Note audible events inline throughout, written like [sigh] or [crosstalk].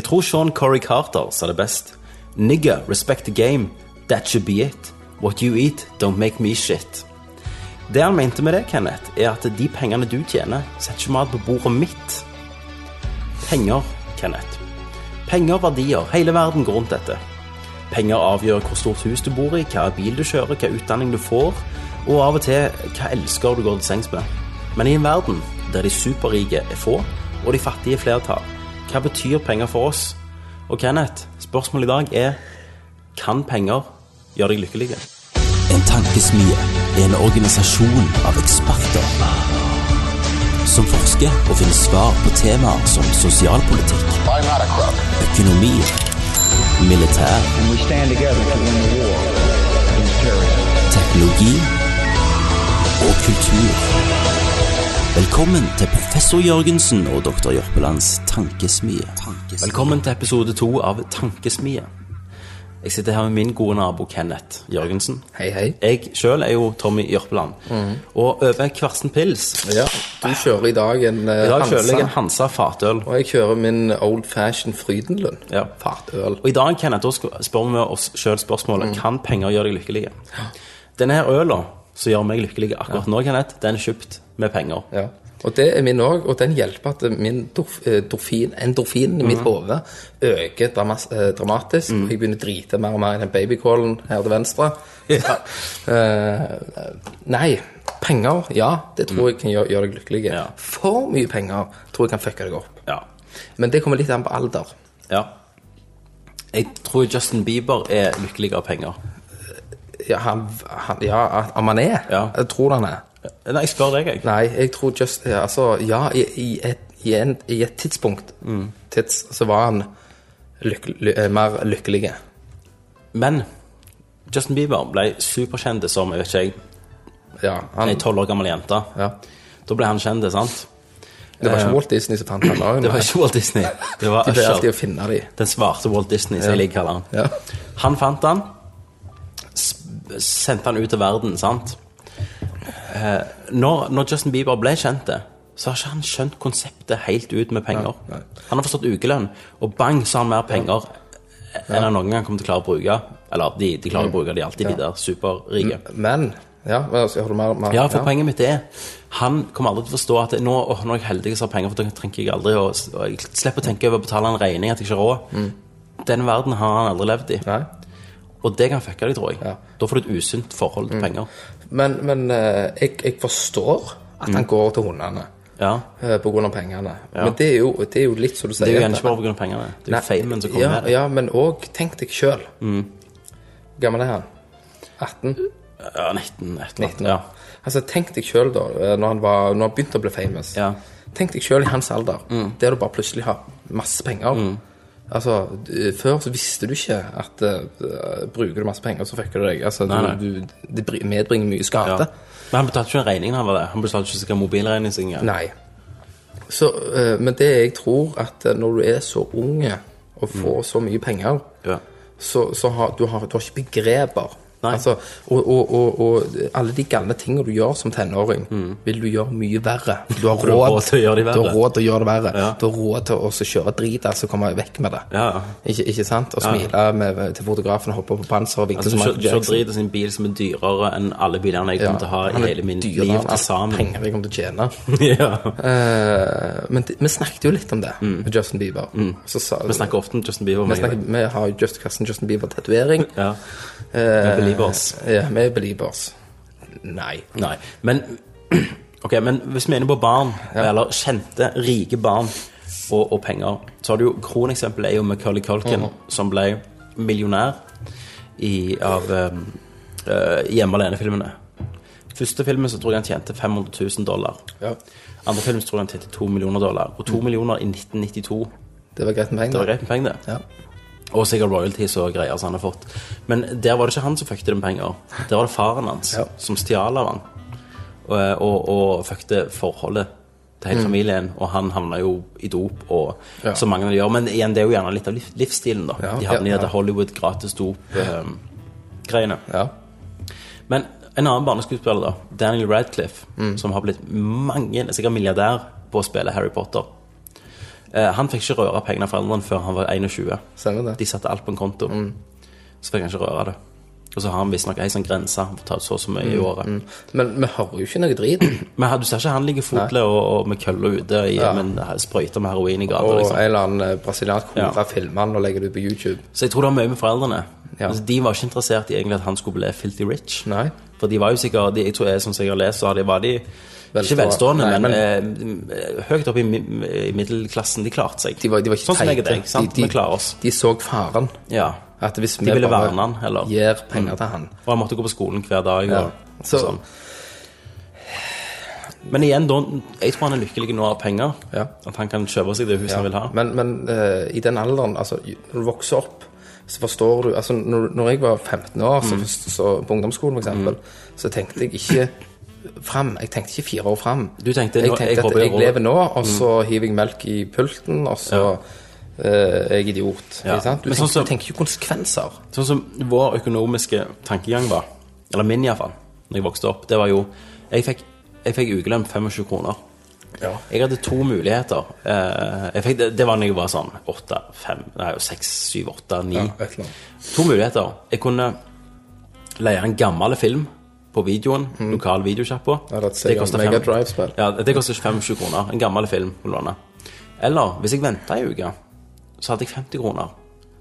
Jeg tror Sean Corey Carter sa det best. Nigger, respect the game. That should be it. What you eat, don't make me shit. Det han mente med det, Kenneth, er at de pengene du tjener, setter ikke mat på bordet mitt. Penger, Kenneth. Penger, verdier. Hele verden går rundt dette. Penger avgjør hvor stort hus du bor i, hva bil du kjører, hva utdanning du får, og av og til hva elsker du går til sengs med. Men i en verden der de superrike er få, og de fattige er flertall, hva betyr penger for oss? Og Kenneth, spørsmålet i dag er kan penger gjøre deg lykkelig? En tankesmie er en organisasjon av eksperter som forsker og finner svar på temaer som sosialpolitikk, økonomi, militær, teknologi og kultur. Velkommen til professor Jørgensen og doktor Jørpelands tankesmie. Velkommen til episode to av Tankesmie. Jeg sitter her med min gode nabo Kenneth Jørgensen. Hei, hei. Jeg sjøl er jo Tommy Jørpeland. Og over kvarsen pils Ja, du kjører i dag en uh, I dag kjører jeg en Hansa, fatøl. og jeg kjører min Old Fashion Frydenlund. Ja. Fatøl. Og i dag Kenneth, da spør vi oss sjøl spørsmålet Kan penger gjøre deg lykkelig. Denne her øla som gjør meg lykkelig akkurat nå, Kenneth, den er kjøpt med penger. Ja. Og det er min òg, og den hjelper at min eh, dorfin, endorfinen i mitt hode øker eh, dramatisk. og Jeg begynner å drite mer og mer i den babycallen her til venstre. Eh, nei, penger, ja, det tror jeg kan gjøre, gjøre deg lykkelig. Ja. For mye penger tror jeg kan fucke deg opp. Ja. Men det kommer litt an på alder. ja. Jeg tror Justin Bieber er lykkelig av penger. Ja, han, han, ja om han er? Ja. Jeg tror han er. Nei, jeg spør deg, jeg. Nei, jeg tror just ja, Altså, ja, i, i, et, i, en, i et tidspunkt tids, så var han lykke, ly, eh, mer lykkelig. Men Justin Bieber ble superkjent som jeg vet ikke jeg, Ja, han, ei tolv år gammel jente. ja. Da ble han kjent, sant? Det var ikke Walt Disney som fant han òg. Det var ikke Walt Disney. [laughs] Det var De alltid å finne de. Den svarte Walt Disney, som jeg liker å kalle han. Ja. Han fant han, sendte han ut til verden, sant? Eh, når, når Justin Bieber ble kjent så har ikke han skjønt konseptet helt ut med penger. Nei, Han har forstått ukelønn, og bang, så har han mer penger enn han noen gang kommer til å klare å bruke. Eller, de, de klarer å bruke, de alltid, alltid de der superrike. Men Ja, mer, mer Ja, for poenget mitt er Han kommer aldri til å forstå at nå, åh, nå er jeg heldig som har penger, for da trenger jeg aldri å og å tenke over å betale en regning at jeg ikke har råd. Den verden har han aldri levd i. Nei. Og det kan fucke deg, tror jeg. Ja. Da får du et usunt forhold til penger. Men, men eh, jeg, jeg forstår at han går til hundene Ja. eh, på grunn av pengene. Ja. Men det er, jo, det er jo litt som du sier. Det er jo gjerne ikke bare pga. pengene. Det er jo famen som kommer ja, med det. Ja, men òg tenk deg sjøl. Hvor gammel er han? 18? Ja, 19, 18, 19. Ja. Altså, tenk deg sjøl, da, eh, når han, var, når han begynte å bli famous. Ja. Tenk deg sjøl i hans alder, Mm. der du bare plutselig har masse penger. Altså, Før så visste du ikke at uh, bruker du masse penger, så fucker du deg. Altså, Nei, nei. Du, du, det medbringer mye ja. Men han betalte ikke regningen av han var det. Han betalte ikke sikkert mobilregning sin Ja. Nei. Så, uh, men det jeg tror at eh, når du er så unge og får så mye penger, Ja. så, så har du, har du har ikke begreper. Altså, og, og, og, og alle de galne tingene du gjør som tenåring, vil du gjøre mye verre. Du har [laughs] råd, råd til å gjøre det verre. Du har råd til å gjøre det verre. Ja. Du har råd til å så kjøre drit, altså komme vekk med det. Ja. Ikke, ikke sant? Og smile med, til fotografen, hoppe på panser og vinke Altså, som Michael drit i sin bil som er dyrere enn alle bilene jeg kommer til å ha i hele min dyrere liv til sammen. Penger jeg kommer til å tjene. [laughs] ja. uh, men de, vi snakket jo litt om det med Justin Bieber. Så sa, Mm. Vi snakker ofte om Justin Bieber. vi, snakker, vi har Just Justin, Bieber-tatovering. Ja. Eh, Er believers. Ja, vi er believers. Nei. Nei, men [clears throat] Ok, men hvis vi er inne på barn, eller kjente, rike barn og, og penger, så har du jo Kroneksempelet er jo Macaulay Culkin, som ble millionær i, av um, uh, Hjemme alene-filmene. Første filmen så tror jeg han tjente 500 000 dollar. Ja. Andre film så tror jeg han tjente 2 millioner dollar. Og 2 millioner i 1992, Det var greit med penger. det var greit med penger, det. Ja. Og sikkert royalties og greier som han har fått. Men der var det ikke han som fucket med penger. Der var det faren hans Ja. som stjal av han. Og, og, og fucket forholdet til hele familien. Og han havna jo i dop, og Mm. Ja. så mange av de gjør. Men igjen, det er jo gjerne litt av liv- livsstilen, da. Ja, De havner i dette. Hollywood gratis dop-greiene. ja. Men en annen barneskuespiller, da, Daniel Radcliffe, Mm. som har blitt mange, sikkert milliardær på å spille Harry Potter. Eh, han fikk ikke røre pengene av foreldrene før han var 21. Stemmer det. De satte alt på en konto. Så fikk han ikke røre det. Og så har han visstnok ei sånn grense Han får ta ut så og så mye i året. Men vi hører jo ikke noe drit. [clears throat] Men du ser ikke han ligger fotle og, og med kølla ute i, Ja. med en sprøyte med heroin i gata. Og Liksom. en eller annen eh, brasiliansk kone Ja. filmer han og legger det ut på YouTube. Så jeg tror det har mye med foreldrene. Ja. Altså, de var ikke interessert i egentlig at han skulle bli filthy rich. Nei. For de var jo sikkert, de, jeg tror jeg, som jeg har lest, så de, var de ikke velstående, Nei, men, eh, høyt oppe i, i middelklassen. De klarte seg. De var, de var sånn som jeg og teite. deg. sant? De, Vi klarer oss. de så faren. Ja. At hvis De vi ville bare verne han, eller? gir penger til han Og han måtte gå på skolen hver dag. Ja. Og, Så- sånn. Men igjen, da, jeg tror han er lykkelig nå av penger. Ja. At han kan kjøpe seg det huset han vil ha. Men, men uh, i den alderen, altså når du vokser opp, så forstår du altså Når, når jeg var 15 år, så, så, på ungdomsskolen for eksempel, så tenkte jeg ikke fram. Jeg tenkte ikke fire år fram. Du tenkte, jeg tenkte jeg at jeg lever nå, og så hiver jeg melk i pulten, og så eh, er jeg idiot. Ja. Du, tenker, sånn som- du tenker ikke konsekvenser. Sånn som vår økonomiske tankegang var, eller min iallfall, når jeg vokste opp, det var jo Jeg fikk, jeg fikk ukelønn 25 kroner. Ja. Jeg hadde to muligheter. Eh, jeg fikk, det, det var når jeg var sånn 8, 5, nei, 6, 7, 8, 9. Ja, et eller annet. To muligheter. Jeg kunne leie en gammel film på videoen, lokal videosjappe. Ja, det koster, fem- Ja, det koster 25 kroner. En gammel film å låne. Eller hvis jeg venta ei uke, så hadde jeg 50 kroner.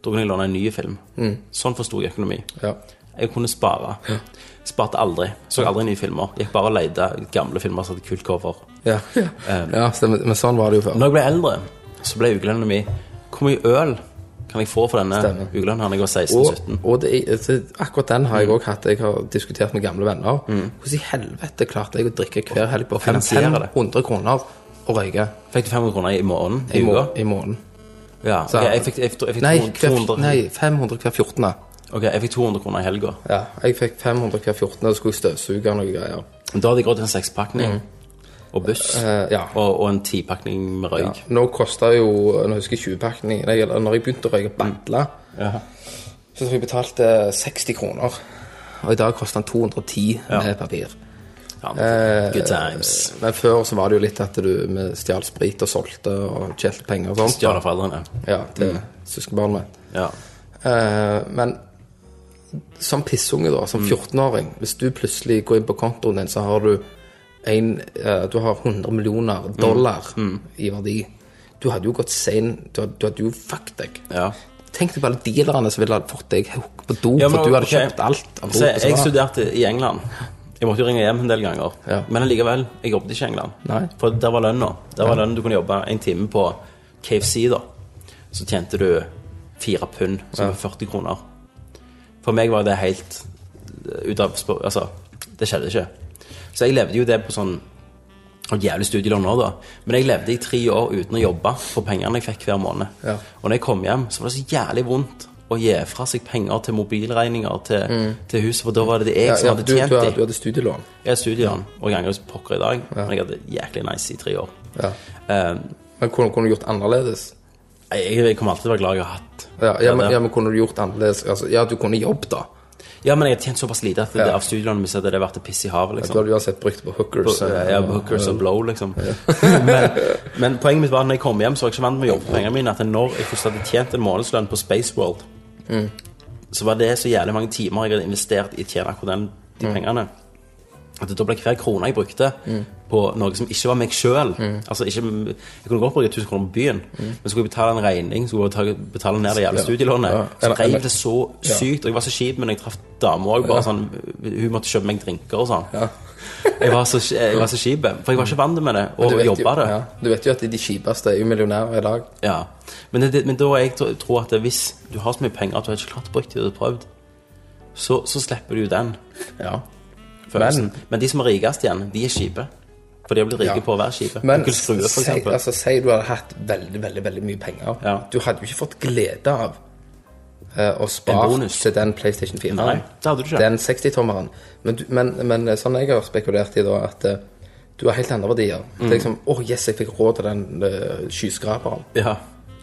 Da kunne jeg låne en ny film. Sånn forsto jeg økonomi. Ja. Jeg kunne spare. Sparte aldri. Så aldri nye filmer. Gikk bare og leide gamle filmer som hadde kult cover. Ja, ja stemmer. men sånn var det jo før. Når jeg ble eldre, så ble ukelønna mi Hvor mye øl kan jeg få for denne når jeg var 16-17? og det, er- det, akkurat den har jeg òg hatt. Jeg har diskutert med gamle venner. Hvordan i helvete klarte jeg å drikke hver helg på 500 kroner og røyke Fikk du 500 kroner i måneden? i, må i måneden? Ja. Så- okay, jeg fikk, jeg jeg fikk Nei, 200, hver, nei, 500 hver 14. Ok, jeg fikk 200 kroner i helga. Ja, jeg fikk 500 hver 14. Og skulle jeg støvsuge noen noe greier. Da hadde jeg råd til en sekspakning og buss. Eh, ja. og, og en tipakning med Ja. røyk. Nå kosta jo Nå husker jeg 20-pakning Når jeg begynte å røyke bandla, Ja. så tror jeg betalte 60 kroner. Og i dag koster den 210 med papir. Ja, Eh, Good times. Men før så var det jo litt at du med stjal sprit og solgte og tjente penger og sånt. Stjal av foreldrene. Ja, til søskenbarnet mitt. Ja. Eh, men som pissunge, da, som 14-åring, hvis du plutselig går inn på kontoen din, så har du en uh, Du har 100 millioner dollar i verdi. Du hadde jo gått sein Du, du hadde jo fucked deg. ja. Tenk deg på alle dealerne som ville ha fått deg på do, Ja, men, for du hadde ok. kjøpt alt av Se, jeg, studerte i England. Jeg måtte jo ringe hjem en del ganger. Ja. Men allikevel, jeg jobbet ikke i England. Nei. For der var lønna. Der var lønnen du kunne jobbe en time på KFC, da. Så tjente du fire pund, som var 40 kroner. For meg var det helt eh, ut av spor... Altså, det skjedde ikke. Så jeg levde jo det på sånn og jævlig studielån nå, da. Men jeg levde i tre år uten å jobbe for pengene jeg fikk hver måned. Ja. Og når jeg kom hjem, så var det så jævlig vondt å gi fra seg penger til mobilregninger til, til huset, for da var det det jeg ja, som hadde du, tjent du, hadde, du hadde studielån. Jeg studielån, og jeg angrer som pokker i dag, men jeg hadde jæklig nice i tre år. Ja. Eh, Men kunne, kunne du gjort annerledes? jeg, jeg kommer alltid til å være glad jeg har hatt Ja, ja, men, ja, men kunne du gjort annerledes? Altså, ja, du kunne jobb, da. Ja, men jeg har tjent såpass lite at det, Ja. av studielånet mitt hadde det vært et piss i havet, Du har uansett brukt på hookers. På, Ja, hookers og blow, liksom. [laughs] men, men poenget mitt var at når jeg kom hjem, så var jeg ikke vant med å jobbe for pengene mine. At når jeg først hadde tjent en månedslønn på Spaceworld, så var det så jævlig mange timer jeg hadde investert i å tjene akkurat den, de pengene. At da ble hver krone jeg brukte på noe som ikke var meg sjøl altså ikke, Jeg kunne godt bruke 1000 kroner på byen, men skulle jeg betale en regning, skulle jeg betale ned det jævla studielånet, Ja. så reiv det så sykt. Og jeg var så kjip, men jeg traff dama òg. Sånn Hun måtte kjøpe meg drinker og sånn. Jeg var så, jeg var så kjip, for jeg var ikke vant med det, og jobba det. Ja, du vet jo at de kjipeste er jo millionærer i dag. Ja. Men, det, men da jeg tror at hvis du har så mye penger at du har ikke klart å bruke det du har prøvd, så, så slipper du jo den Ja. følelsen. Men- Men, de som er rikest igjen, de er kjipe. For de har blitt rike Ja. på å være kjipe. Men for si, altså, si du hadde hatt veldig, veldig veldig mye penger. Ja. Du hadde jo ikke fått glede av uh, å spare til den PlayStation 4. Nei, det hadde du ikke. Den 60-tommeren. Men, men, men sånn jeg har spekulert i da, at uh, du har helt andre verdier. Det er liksom Å, yes, jeg fikk råd til den uh, skyskraperen. Ja.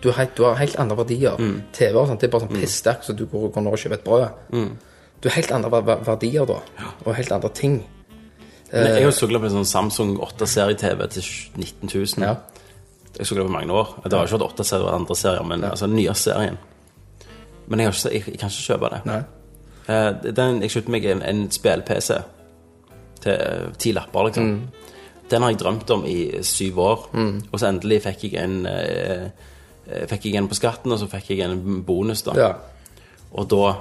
Du har, du har helt andre verdier. TV og sånt, det er bare sånn pisssterkt, så du går, går nå og kjøper et brød. Du har helt andre ver- ver- verdier da, og helt andre ting. Men jeg har sugla på en sånn Samsung 8-serie-TV til 19 000. Ja. Jeg sugla på mange år. Det har ikke vært 8-serier og andre serier, men altså den nye serien. Men jeg, har ikke, jeg, jeg kan ikke kjøpe det. Nei. Eh, den, jeg kjøpte meg en, en spill-PC til eh, ti lapper, liksom. Den har jeg drømt om i syv år, og så endelig fikk jeg en eh, eh, Fikk jeg en på skatten, og så fikk jeg en bonus, da. Ja. Og da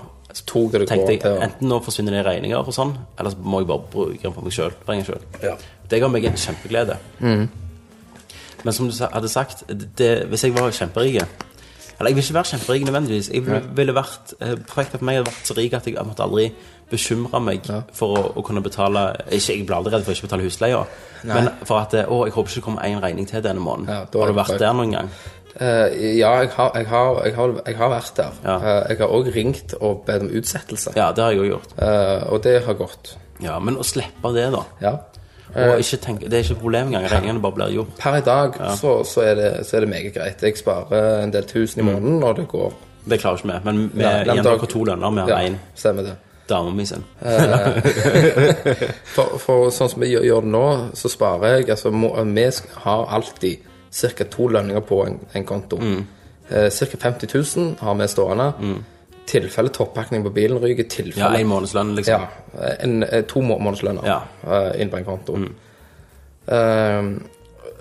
tok det du tenkte jeg til å- enten nå forsvinner det regninger og sånn, eller så må jeg bare bruke den for meg sjøl. Ja. Det ga meg en kjempeglede. Men som du hadde sagt, det, hvis jeg var kjemperik Eller jeg vil ikke være kjemperik nødvendigvis. Jeg ville, ville vært eh, Perfekt for meg hadde vært så rik at jeg måtte aldri bekymre meg for å, å kunne betale Ikke, Jeg blir aldri redd for å ikke betale husleia, men for at eh, Å, jeg håper ikke det kommer én regning til denne måneden. Ja, har du vært der noen gang? Eh, ja, jeg har, jeg, har, jeg, har, jeg har vært der. Ja. Eh, jeg har òg ringt og bedt om utsettelse, Ja, det har jeg òg gjort. Eh, og det har gått. Ja, Men å slippe det, da. Ja. Og ikke tenke, Det er ikke et problem engang. Regningene bare blir gjort. Per i dag så, så, er det, så er det meget greit. Jeg sparer en del tusen i måneden, og det går. Det klarer ikke vi. Men vi Ja, er dere to lønner. Vi har Ja, stemmer det. dama mi sin. [laughs] For, for sånn som vi gjør det nå, så sparer jeg altså må, Vi har alltid ca. to lønninger på en, en konto. Mm. Eh, ca. 50 000 har vi stående. Tilfelle toppakning på bilen ryker. Ja, en månedslønn, liksom. Ja, en, eh, to må- månedslønner Ja. eh, inn på en konto. Eh,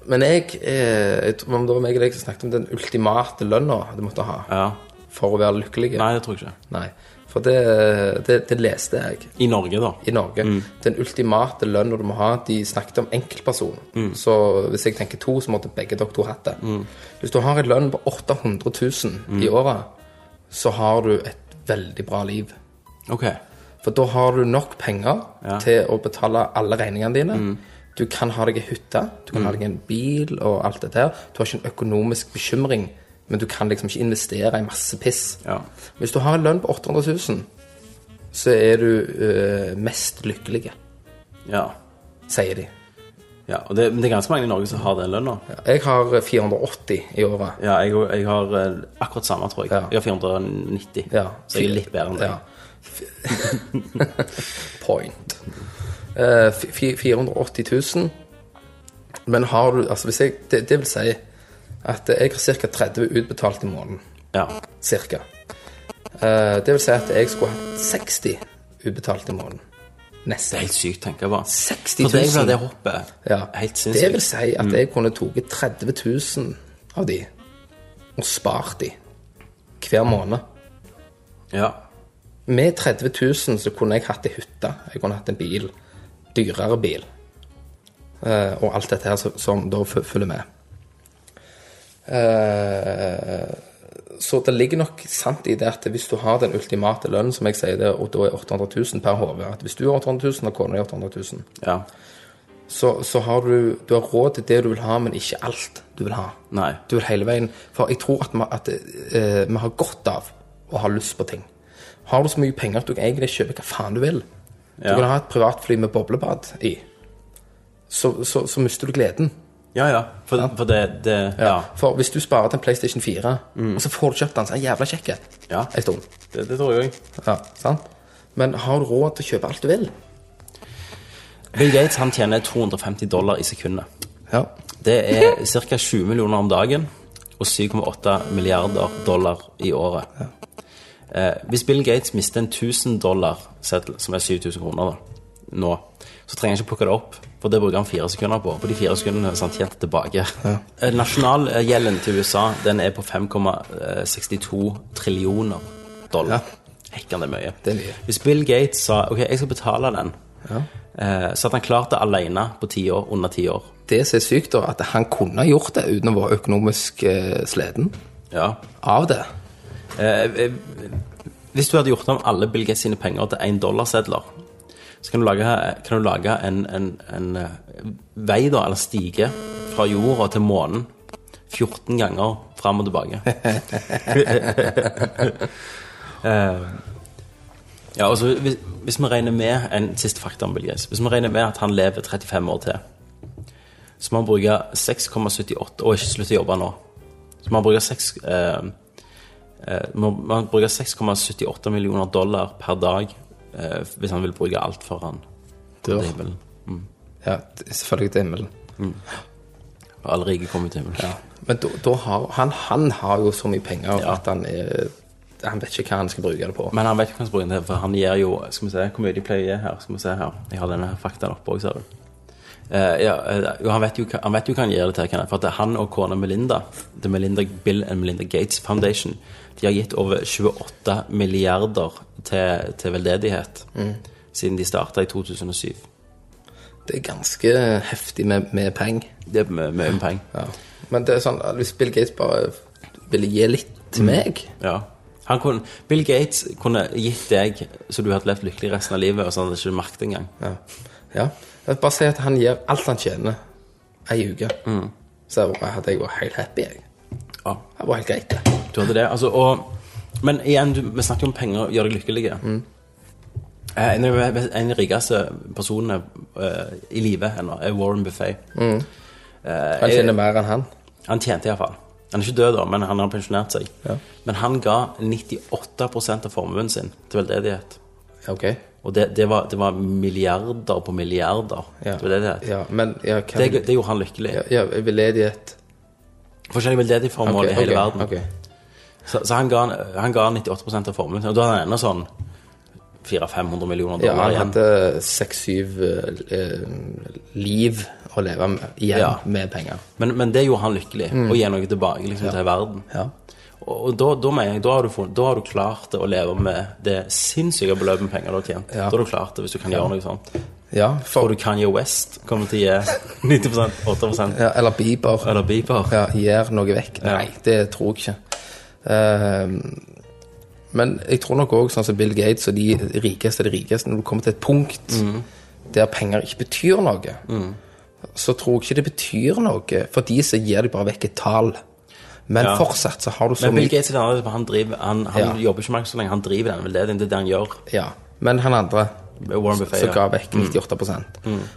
men jeg, jeg, jeg det var meg og deg som snakket om den ultimate lønna du måtte ha Ja. for å være lykkelig. Nei, det tror jeg ikke. Nei. For det, det, det leste jeg I Norge, da. i Norge. Den ultimate lønna du må ha De snakket om enkeltperson. Så hvis jeg tenker to, så måtte begge dere to hatt det. Hvis du har en lønn på 800 000 i året, så har du et veldig bra liv. Ok. For da har du nok penger Ja. til å betale alle regningene dine. Du kan ha deg en hytte, du kan ha deg en bil og alt dette her. Du har ikke en økonomisk bekymring, men du kan liksom ikke investere i masse piss. Ja. Hvis du har en lønn på 800 000, så er du øh, mest lykkelig, Ja. sier de. ja. Og det, men det er ganske mange i Norge som har den lønna. Jeg har 480 i året. Ja, jeg, jeg har eh, akkurat samme, tror jeg. Ja. Jeg har 490. Ja. Så jeg er litt bedre enn deg. Ja. [laughs] Point. Eh, fi- 480 000. Men har du Altså, hvis jeg Det, det vil si at jeg har ca. 30 utbetalt i måneden. Ja. Cirka. Eh, det vil si at jeg skulle hatt 60 utbetalt i måneden. Nesten. Det er Helt sykt, tenker jeg bare. 60 000. For deg 000. blir det hoppet Ja. helt Det vil si at jeg kunne tatt 30 000 av de og spart de hver måned. Ja. Med 30 000 så kunne jeg hatt ei hytte, jeg kunne hatt en bil, dyrere bil, eh, og alt dette her som, som da følger med. Eh, så det ligger nok sant i det at hvis du har den ultimate lønnen, som jeg sier det, og da er 800 000 per hode, at hvis du har 800 000 og kona har 800 000, ja. så, så har du, du har råd til det du vil ha, men ikke alt du vil ha. Nei. Du vil hele veien For jeg tror at, vi, at eh, vi har godt av å ha lyst på ting. Har du så mye penger at du kan egentlig kjøpe hva faen du vil Du Ja. kan ha et privatfly med boblebad i. Så, så, så mister du gleden. Ja, ja. For, for det, det Ja. For hvis du sparer til en PlayStation 4, og så får du kjøpt den, så er den jævla kjekk Ja. en stund. Det, det tror jeg. Ja, sant? Men har du råd til å kjøpe alt du vil? Bill Gates han tjener 250 dollar i sekundet. Ja. Det er ca. 20 millioner om dagen og 7,8 milliarder dollar i året. Eh, hvis Bill Gates mister en 1000 dollar som er 7000 kroner da, nå, så trenger han ikke plukke det opp, for det bruker han fire sekunder på. På de fire sekundene har han tjent tilbake. Ja. Nasjonalgjelden til USA den er på 5,62 trillioner dollar. Hekken det er mye. Hvis Bill Gates sa ok, jeg skal betale den, ja. så hadde han klart det alene på ti år, under ti år. Det som er sykt, da, at han kunne gjort det uten å være økonomisk sleden Ja. av det. Eh, eh, hvis du hadde gjort om alle Bill Gates sine penger til én dollarsedler, så kan du lage, kan du lage en, en, en eh, vei, da, eller stige, fra jorda til månen 14 ganger fram og tilbake. [laughs] Eh, ja, altså, hvis, hvis vi regner med en siste fakta om Bill Gates Hvis vi regner med at han lever 35 år til, så må han bruke 6,78 Og ikke slutte å jobbe nå. Så må han bruke 6 eh, Man, bruker 6,78 millioner dollar per dag hvis han vil bruke alt foran han Dør. til himmelen. Ja, selvfølgelig til himmelen. Og alle rike kommer til himmelen. Ja. Men da, da har, han, han har jo så mye penger Ja. at han er Han vet ikke hva han skal bruke det på. Men han vet ikke hva han skal bruke det på, for han gir jo Skal vi se hvor mye de pleier å gi her. Skal vi se her. Jeg har denne faktaen oppe òg, ser du. Uh, ja, uh, han, vet jo, han vet jo hva han gir det til, for at han og kona Melinda, The Melinda Bill and Melinda Gates Foundation, de har gitt over 28 milliarder til, til veldedighet siden de starta i 2007. Det er ganske heftig med, med penger. Det er mye penger. Ja. Men det er sånn, hvis Bill Gates bare ville gi litt til meg Ja. Han kunne, Bill Gates kunne gitt deg så du hadde levd lykkelig resten av livet, og så hadde du ikke merkt engang. Ja. ja. Bare si at han gir alt han tjener, ei uke. Så jeg bare- hadde jeg vært helt happy, jeg. Ja. Det var helt greit, det. Du hadde det, altså, og, Men igjen, du, vi snakker om penger gjør deg lykkelige. Eh, En av de rikeste personene eh, i livet ennå er Warren Buffet. Eh, Han tjener mer enn han. Han tjente iallfall. Han er ikke død, da, men han har pensjonert seg. Ja. Men han ga 98% av formuen sin til veldedighet. Okay. Og det, det, var, det var milliarder på milliarder Ja. til veldedighet. Ja, men ja, hva Det, det gjorde han lykkelig. ja, ja, veldedighet Forskjellige veldedighetsformål okay, i hele okay, verden. Okay. Så, så han, ga, han ga 98 av formuen og da hadde han ennå sånn 400-500 millioner dollar igjen. Ja, han hadde seks-syv eh, liv å leve med, igjen Ja. med penger. Men, men det gjorde han lykkelig, å gi noe tilbake liksom, til verden. Mm. Ja. Og, da, da, mener jeg, da, har du funnet, da har du klart å leve med det sinnssyke beløpet med penger du har tjent. Ja. Da har du klart det hvis du kan gjøre noe sånt. Ja, Tror for, du Kanye West kommer til å gi 90% 8 ja, eller Bieber. Eller Bieber? Ja, gir noe vekk. Ja. Nei, det tror jeg ikke. Uh, men jeg tror nok òg, sånn som Bill Gates og de rikeste av de rikeste, når du kommer til et punkt Mm. der penger ikke betyr noe, så tror jeg ikke det betyr noe. For de så gir de bare vekk et tall. Men Ja. fortsatt så har du så Men Bill Gates er andre, han, driver, han, han Ja. jobber ikke med så lenge, han driver den veldedigheten. Det er det han gjør. Ja. Men han andre Warren Buffet, som ga vekk 98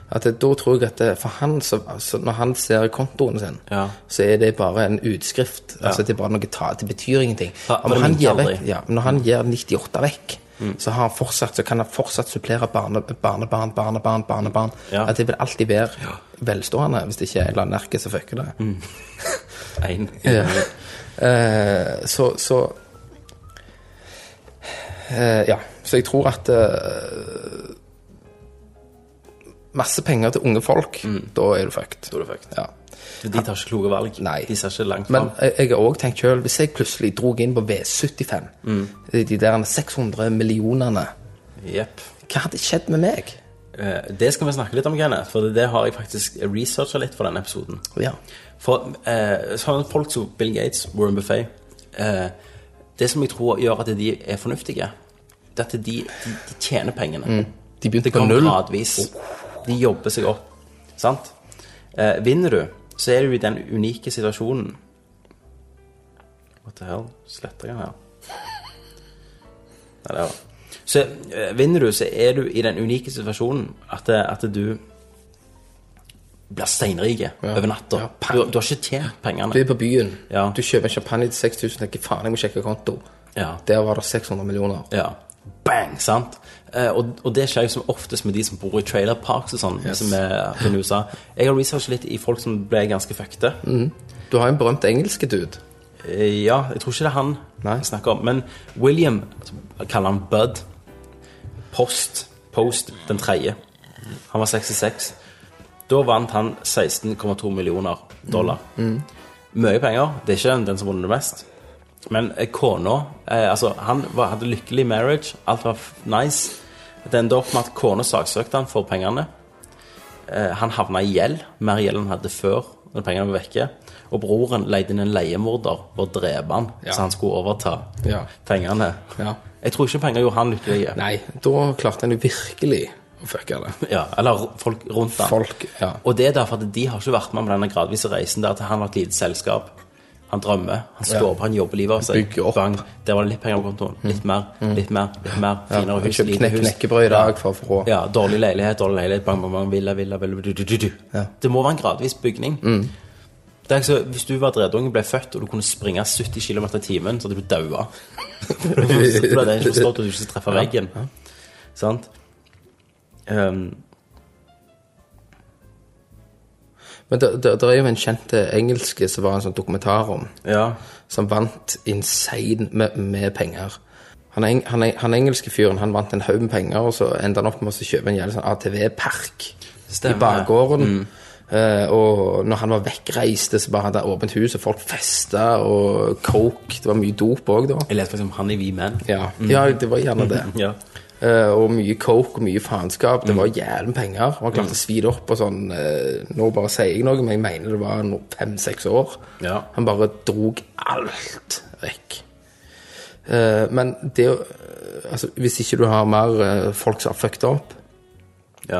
At det, Da tror jeg at det, For han, så, så når han ser kontoen sin, Ja. så er det bare en utskrift. Altså Det er bare noe ta, det betyr ingenting. Ja, men han gir vekk, ja, når han gir 98 vekk, så, har han fortsatt, så kan han fortsatt supplere barne, barnebarn, barnebarn, barnebarn. Ja. At det vil alltid være velstående, hvis det ikke er en eller annen nerke som fucker det. [laughs] En. Ja. uh, så så uh, Ja. Så jeg tror at uh, Masse penger til unge folk, da er du fucked. Da er du fucked. Ja. De tar ikke kloke valg. Nei. De ser ikke langt Men fram. jeg, jeg har òg tenkt sjøl, hvis jeg plutselig dro inn på V75, de der 600 millionene, yep. hva hadde skjedd med meg? Eh, Det skal vi snakke litt om, Kenneth, for det har jeg faktisk researcha litt for denne episoden. Ja. For eh, sånn folk som Bill Gates, Warren Buffet eh, Det som jeg tror gjør at de er fornuftige, det er at de, de, de tjener pengene. De begynte på null. gradvis. De jobber seg opp. Sant? Eh, vinner du, så er du i den unike situasjonen What the hell? Sletter jeg den her? Nei, det var Så eh, vinner du, så er du i den unike situasjonen at, at du blir steinrike over natta. Ja, du, du har ikke tjent pengene. Du er på byen, Ja. du kjøper champagne til 6000, tenker faen, jeg må sjekke konto. Ja. Der var det 600 millioner. Ja. Bang! Sant? Eh, og, og det skjer jo som oftest med de som bor i trailer parks og sånn, Yes. som i USA. Jeg har researchet litt i folk som ble ganske fuckete. Du har en berømt engelske dude. Eh, ja, jeg tror ikke det er han Nei. jeg snakker om. Men William, jeg kaller han Bud, Post, Post den tredje. Han var 66. Da vant han 16,2 millioner dollar. Mye penger. Det er ikke den som vunnet mest. Men eh, kona eh, Altså, han var, hadde lykkelig marriage. Alt var nice. Det endte opp med at kona saksøkte han for pengene. Eh, han havna i gjeld. Mer gjeld enn han hadde før når pengene var vekke. Og broren leide inn en leiemorder for å drepe han, Ja. så han skulle overta Ja. pengene. Ja. Jeg tror ikke penger gjorde han lykkelig. Nei, da klarte han jo virkelig å fucke det. Ja, eller folk rundt han. Folk, ja. Og det er derfor at de har ikke vært med på denne gradvise reisen der at han har et lite selskap. Han drømmer, han står opp, han jobber livet av seg. Bang, der var det litt penger på kontoen. Litt mer, litt mer, litt mer. Finere hus, lite hus. knekkebrød i dag for å få. Ja, dårlig leilighet, dårlig leilighet, bang, bang, bang, villa, villa, villa. Det må være en gradvis bygning. Det er ikke så, hvis du var dredunge, ble født, og du kunne springe 70 km i timen, så hadde du daua. Det hadde ikke forstått at du ikke treffer veggen. Sant? Um, Men det, er jo en kjent eh, engelske som var en sånn dokumentar om, Ja. som vant insane med, med penger. Han, han, han, han engelske fyren han vant en haug med penger, og så endte han opp med å kjøpe en jævlig sånn ATV-park i bakgården. Mm. Uh, og når han var vekkreiste, så bare hadde han åpent hus, og folk festa, og coke Det var mye dop òg, da. Jeg leste faktisk om han i We Menn. Ja, ja, det var gjerne det. [laughs] Ja. Eh, og mye coke og mye faenskap. Det var jævlig penger. Man klarte å svi det opp og sånn eh, Nå bare sier jeg noe, men jeg mener det var fem-seks år. Ja. Han bare drog alt vekk. Eh, men det å Altså, hvis ikke du har mer folk som har fucked opp, ja.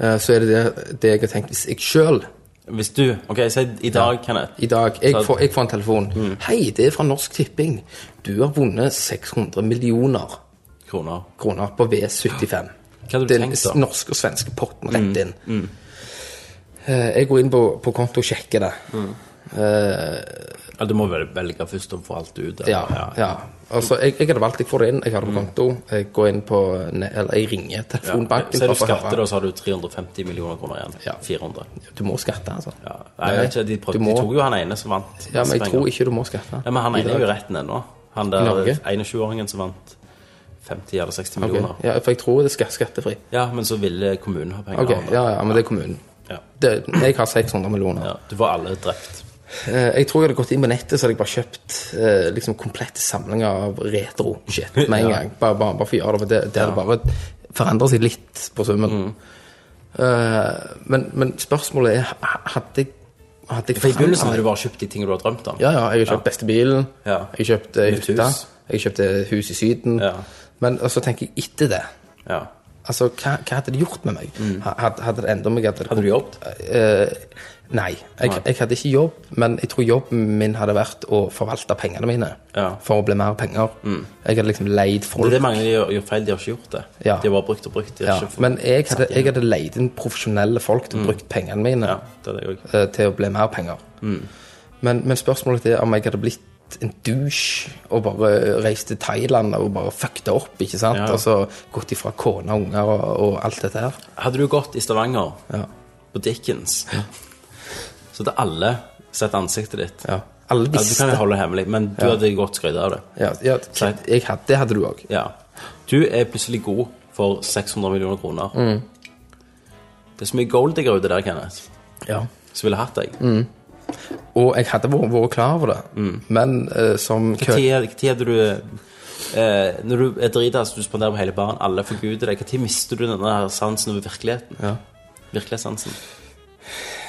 så er det det, det jeg har tenkt hvis jeg sjøl Hvis du Ok, si i dag, Kenneth. i dag jeg får, jeg får en telefon. Hei, det er fra Norsk Tipping. Du har vunnet 600 millioner Kroner. kroner på V75. Hva hadde du Den tenkt, da? norske og svenske potten rett inn. Eh, Jeg går inn på, på konto og sjekker det. Ja, du må vel velge først og få alt ut. eller? Ja, ja. Altså, jeg, jeg hadde valgt, jeg får det inn, jeg har det på konto. Jeg går inn på, ne- eller jeg ringer Ja. telefonbanken. Så er du for å skatter, da, så har du 350 millioner kroner igjen. Ja. 400. Du må skatte, altså. Ja. Nei, jeg vet ikke, de, prøvde, du må- de tok jo han ene som vant. Ja, men jeg tror ikke du må skatte. Ja, men han ene er jo i retten ennå. Han der Norge? 21-åringen som vant 50 eller 60 millioner. millioner. Ja, for jeg tror det er skattefri. Ja, men så ville kommunen ha penger. Okay. ja, ja, men det er kommunen. Ja. Det, jeg har 600 millioner. Ja, du får alle drept. Eh, Jeg tror jeg hadde gått inn på nettet, så hadde jeg bare kjøpt eh, liksom komplette samlinger av retro-shit [laughs] med en Ja. gang. Bare, bare, bare for å gjøre det, for det, det hadde bare forandret seg litt på summen. Mm. Uh, men, men spørsmålet er, hadde jeg hadde jeg For I begynnelsen hadde du bare kjøpt de tingene du har drømt om. Ja, ja, jeg har kjøpt beste bilen, Ja. jeg kjøpte Nytt hytta, jeg kjøpte hus i Syden. Ja. Men så tenker jeg etter det Ja. Altså, hva, hva hadde det gjort med meg? Mm. Hadde, hadde det enda meg Hadde, Mm. Hadde du jobbet? Uh, nei. Jeg, jeg hadde ikke jobb, men jeg tror jobben min hadde vært å forvalte pengene mine Ja. Mm. for å bli mer penger. Jeg hadde liksom leid Det folk. er det mange de gjør, feil. De har ikke gjort det. Ja. De har bare brukt og brukt. Ja. Men jeg hadde, jeg hadde leid inn profesjonelle folk til å bruke pengene mine Mm. Det det uh, eh, til å bli mer penger. Mm. Men, men spørsmålet er om jeg hadde blitt en douche og bare reist til Thailand og bare fucka opp, ikke sant? Ja. Altså gått ifra kone og unger og, og alt dette her. Hadde du gått i Stavanger Ja. på Dickens, så hadde alle sett ansiktet ditt. ja. Alle Ja, du kan jo holde det hemmelig, men du Ja. hadde godt skrytt av det. Ja, ja jeg hadde, det hadde du òg. Ja. Du er plutselig god for 600 millioner kroner. Mm. Det er så mye golddigger ute der, Kenneth, Ja. som ville hatt deg. Mm. Og jeg hadde vært, klar over det, men eh, som kø... Når hadde du eh, Når du er dritas, du spanderer på hele baren, alle forguder deg, når mister du denne her sansen over virkeligheten? Ja. Virkelighetssansen.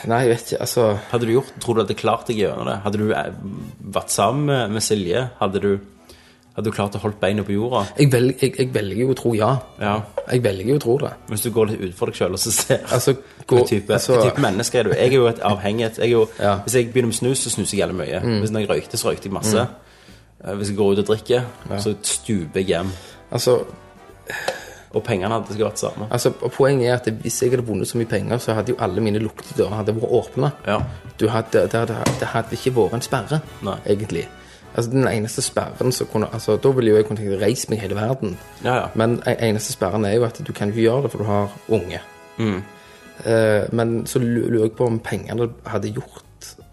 Nei, jeg vet ikke, altså Hadde du gjort, tror du hadde klart deg gjennom det? Hadde du eh, vært sammen med Silje? Hadde du, hadde du klart å holde beina på jorda? jeg, velg, jeg, jeg velger jo å tro ja. Ja. Jeg velger jo å tro det. Hvis du går litt utenfor deg sjøl og så ser [laughs] Altså, hva type, altså- hva type menneske er du? Jeg er jo et avhengighet. Jeg jo, Ja. Mm. Hvis jeg begynner med snus, så snuser jeg jævlig mye. Hvis jeg røykte, så røykte jeg masse. Mm. Hvis jeg går ut og drikker, så stuper jeg hjem. Altså, Og pengene hadde ikke vært samme. altså, Poenget er at hvis jeg hadde vunnet så mye penger, så hadde jo alle mine luktedører hadde vært åpne. Ja. Du hadde, det, hadde, det hadde ikke vært en sperre, Nei. egentlig. Altså, Den eneste sperren som kunne altså, Da ville jo jeg kunne tenkt reise meg hele verden. Ja, ja. Men den eneste sperren er jo at du kan ikke gjøre det, for du har unge. Eh, men så lurer jeg på om pengene hadde gjort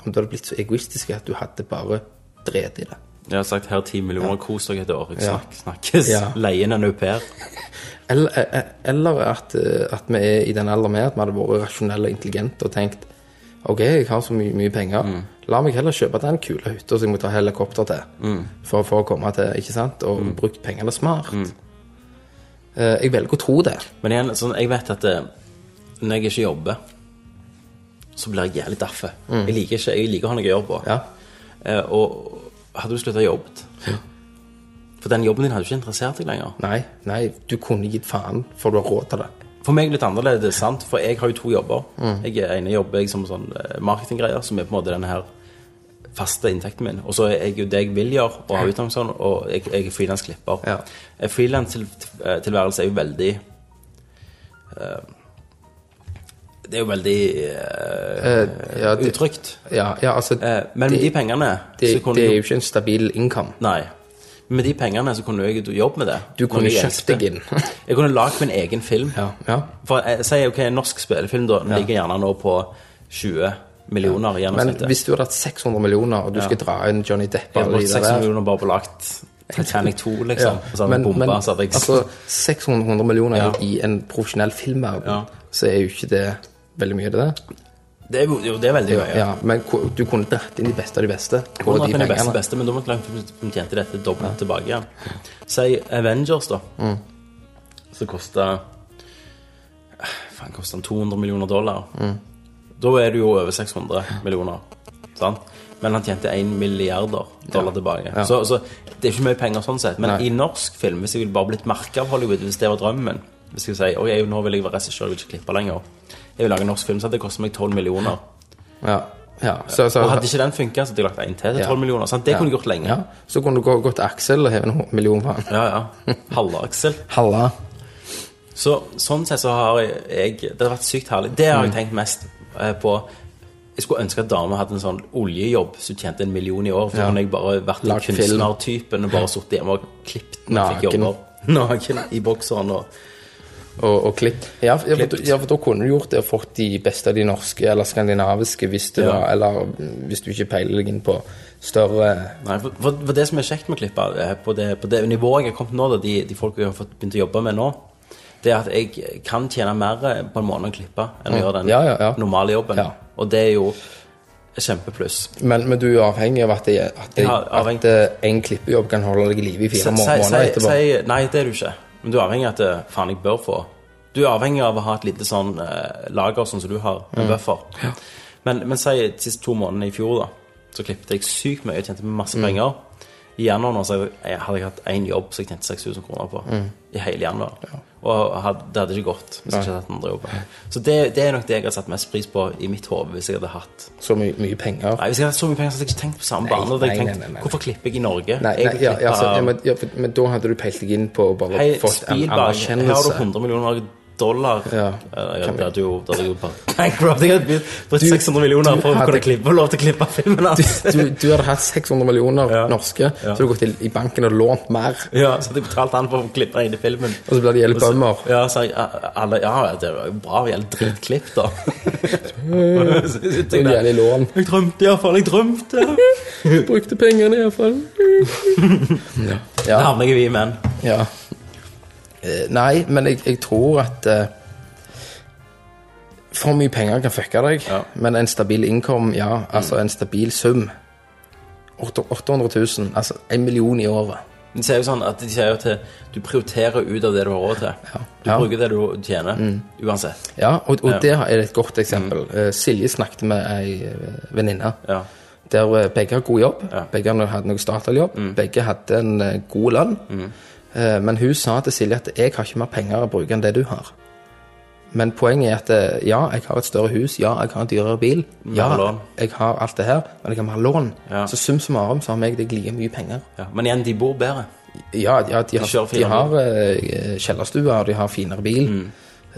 Om det hadde blitt så egoistisk at du hadde bare drevet i det. Jeg har sagt her 10 millioner, kos dere et år. Jeg Ja. snak, snakkes. Ja. Leie inn en au pair. Eller, eh, eller at, eh, at vi er i den alderen med at vi hadde vært rasjonelle og intelligente og tenkt OK, jeg har så mye, mye penger. La meg heller kjøpe den kule hytta som jeg må ta helikopter til for, for å komme til, ikke sant? Og brukt pengene smart. Eh, jeg velger å tro det. Men igjen, sånn, jeg vet at eh, når jeg ikke jobber, så blir jeg jævlig daffe. Jeg, liker ikke, jeg liker å ha noe å gjøre på. Ja. Eh, og hadde du slutta å jobbe For den jobben din hadde du ikke interessert deg lenger. Nei, nei, du kunne gitt faen, for du har råd til det. For meg litt annerledes, sant? for jeg har jo to jobber. Jeg er ene jobber jeg som sånn eh, marketinggreier, som er på en måte denne her faste inntekten min. Og så er jeg jo det jeg vil gjøre, og har utdannelse sånn, og jeg, jeg er frilansklipper. Ja. Frilanstilværelse er jo veldig uh, Det er jo veldig eh, ja, utrygt. Ja, ja altså Eh, men med de pengene det, det er jo ikke en stabil income. Nei. Men med de pengene så kunne jeg jobbe med det. Du kunne kjøpt deg inn. [laughs] jeg kunne lagd min egen film. Ja, ja. For jeg sier ok, en norsk spillefilm da, den ligger gjerne nå på 20 millioner Ja. Men hvis du hadde hatt 600 millioner, og du skal dra inn Johnny Depp jeg hadde brukt 600 millioner bare på lagt Titanic 2, [laughs] liksom. Ja. så hadde men, bomba, så hadde jeg altså 600 millioner Ja. i en profesjonell filmverden, Ja. så er jo ikke det veldig mye, det. Det er jo det er veldig mye. Ja, men du kunne dratt inn de beste av de beste Hvordan de er beste, beste, men da måtte de tjente dette dobbelt tilbake igjen. Si Avengers, da. Mm. Som kosta Faen, kosta den 200 millioner dollar. Mm. Da er det jo over 600 millioner. Sant? Men han tjente 1 milliarder dollar tilbake. Ja. Så, så det er ikke mye penger sånn sett. Men Nei. i norsk film, hvis jeg ville bare blitt merka av Hollywood, hvis det var drømmen Hvis jeg sier ok, nå vil jeg være regissør, jeg vil ikke klippe lenger. Jeg vil lage en norsk film, så hadde det kostet meg 12 millioner. Ja. ja. Så, så, Og hadde ikke den funka, så hadde jeg lagt en til til 12 Ja. millioner. Sant? Det kunne jeg gjort lenge. Så kunne du gå, gå til Aksel og heve en million på han. Ja, ja. Halve-Aksel. [laughs] Halla. Så sånn sett så har jeg, Det har vært sykt herlig. Det Mm. har jeg tenkt mest eh, på. Jeg skulle ønske at dama hadde en sånn oljejobb som tjente en million i år. For Ja. kunne jeg bare vært kunstnertypen og bare sittet hjemme og klippet når jeg fikk jobber. [laughs] Naken i bokseren og Og, og klipp. Ja, ja, for, ja, for da kunne du gjort det og fått de beste av de norske eller skandinaviske hvis du, Ja. var Eller mm, hvis du ikke peiler deg inn på større Nei, for, for, det som er kjekt med å klippe, eh, på det, på det nivået jeg har kommet nå, da, de, de folk jeg har fått begynt å jobbe med nå, det er at jeg kan tjene mer eh, på en måned å klippe enn å gjøre den Ja, ja, ja. normale jobben. Ja. Og det er jo kjempepluss. Men, men du er avhengig av at, det, at, det, Ja, avhengig. at eh, en klippejobb kan holde deg i live i fire måneder etterpå. nei, det er du ikke. Men du er avhengig av at det, faen, jeg bør få. Du er avhengig av å ha et lite sånn eh, lager sånn som du har, en buffer. Men, men si de siste to månedene i fjor, da, så klippet jeg sykt mye, jeg tjente masse Mm. penger. I januar nå så jeg, hadde jeg hatt én jobb som jeg tjente 6000 kroner på. I hele januar. Og hadde, det hadde ikke gått hvis jeg ikke hadde hatt andre jobben. Så det, det er nok det jeg har satt mest pris på i mitt hode hvis jeg hadde hatt Så mye, mye penger. Nei, Hvis jeg hadde hatt så mye penger, så hadde jeg ikke tenkt på samme bane. Hvorfor klipper jeg i Norge? Nei, nei ja, ja, altså, ja, men, men da hadde du peilt deg inn på å bare Hei, fått en anerkjennelse. her har du 100 millioner dollar. Ja. Eh, Det hadde jo, det hadde jo bankrupt. Jeg hadde brukt 600 millioner for å kunne klippe, lov til å klippe filmen hans. Du, du hadde hatt 600 millioner Ja. norske, så hadde du gått til, i banken og lånt mer, Ja, så hadde jeg betalt han for å klippe inn i filmen. og så blir det gjeldt bømmer. Ja, så jeg, alle, ja, det var jo bra, jævlig drittklipp, da. Så [laughs] sitter Det jeg der. gjelder lån. Jeg drømte iallfall, jeg drømte. [laughs] Brukte pengene iallfall. [laughs] ja. Det ja. havner jeg i, men. ja. Eh, Nei, men jeg, jeg tror at eh, For mye penger kan fucke deg, Ja. men en stabil income, ja. Altså en stabil sum. 800 000, altså en million i året. De sier jo sånn at de sier jo at du prioriterer ut av det du har råd til. Du Ja. bruker det du tjener, uansett. Ja, og, og Ja. det er et godt eksempel. Eh, Silje snakket med ei eh, venninne. Ja. Der eh, begge har god jobb. Ja. Begge hadde noe Statoil-jobb. Begge hadde en eh, god lønn. Eh, Men hun sa til Silje at 'jeg har ikke mer penger å bruke enn det du har'. Men poenget er at eh, ja, jeg har et større hus, ja, jeg har en dyrere bil. Ja, jeg har alt det her, men jeg har mer lån. Ja. Så sum summarum så har meg deg like mye penger. ja. Men igjen, de bor bedre. Ja, ja de har, kjører de har uh, kjellerstue, og de har finere bil. Mm.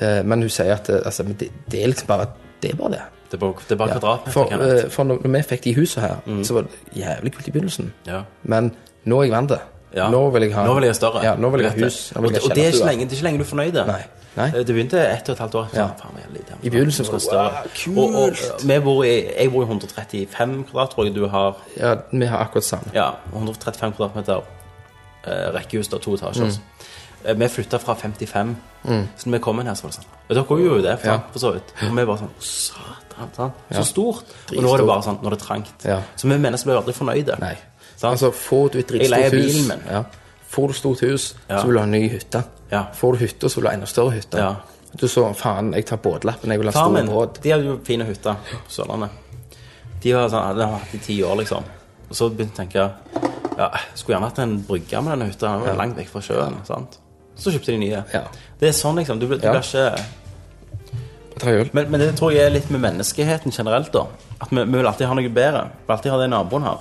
Uh, men hun sier at altså, det, det er liksom bare Det er bare det. Det er bare, det er bare kvadratmeter. for, eh, for når, vi fikk de husene her, så var det jævlig kult i begynnelsen. ja. Men nå er jeg vant til. Ja. Nå vil jeg ha Nå vil jeg ha større. Ja, nå vil jeg ha hus. Jeg Og, det, og det, er lenge, det er ikke lenge du er fornøyd. Nei. Nei. Det begynte ett og et halvt år. Ja. Faen, jeg er lite. I begynnelsen var det, større. «Wow, kult!» Og, og, bor i, jeg bor i 135 kvadrat, tror jeg du har. Ja, vi har akkurat samme. Ja, 135 kvadratmeter eh, rekkehus, da, to etasjer. Mm. Eh, Vi flytta fra 55, så når vi kom inn her, så var det sånn Og dere gjorde jo det, for, Ja. for så vidt. Og vi bare sånn Satan, sant? Så stort. Og nå er det bare sånn, nå er det trangt. Ja. Så vi mennesker blir aldri fornøyde. Nei. Altså, får du et dritstort hus min. ja. Får du stort hus, Ja. så vil du ha en ny hytte. Ja. Får du hytte, så vil du ha enda større hytte. Ja. Du så, faen, jeg tar båtlappen, jeg vil ha stor båt. de hadde jo fine hytter på Sørlandet. De har sånn, hatt i ti år, liksom. Og så begynte jeg å tenke ja, Skulle gjerne hatt en brygge med denne hytta. Den var langt vekk fra sjøen. sant? Så kjøpte de nye. Ja. Det er sånn, liksom. Du, du blir ikke men, men det tror jeg er litt med menneskeheten generelt, da. At vi, vi vil alltid ha noe bedre. Vi vil alltid ha det naboen har.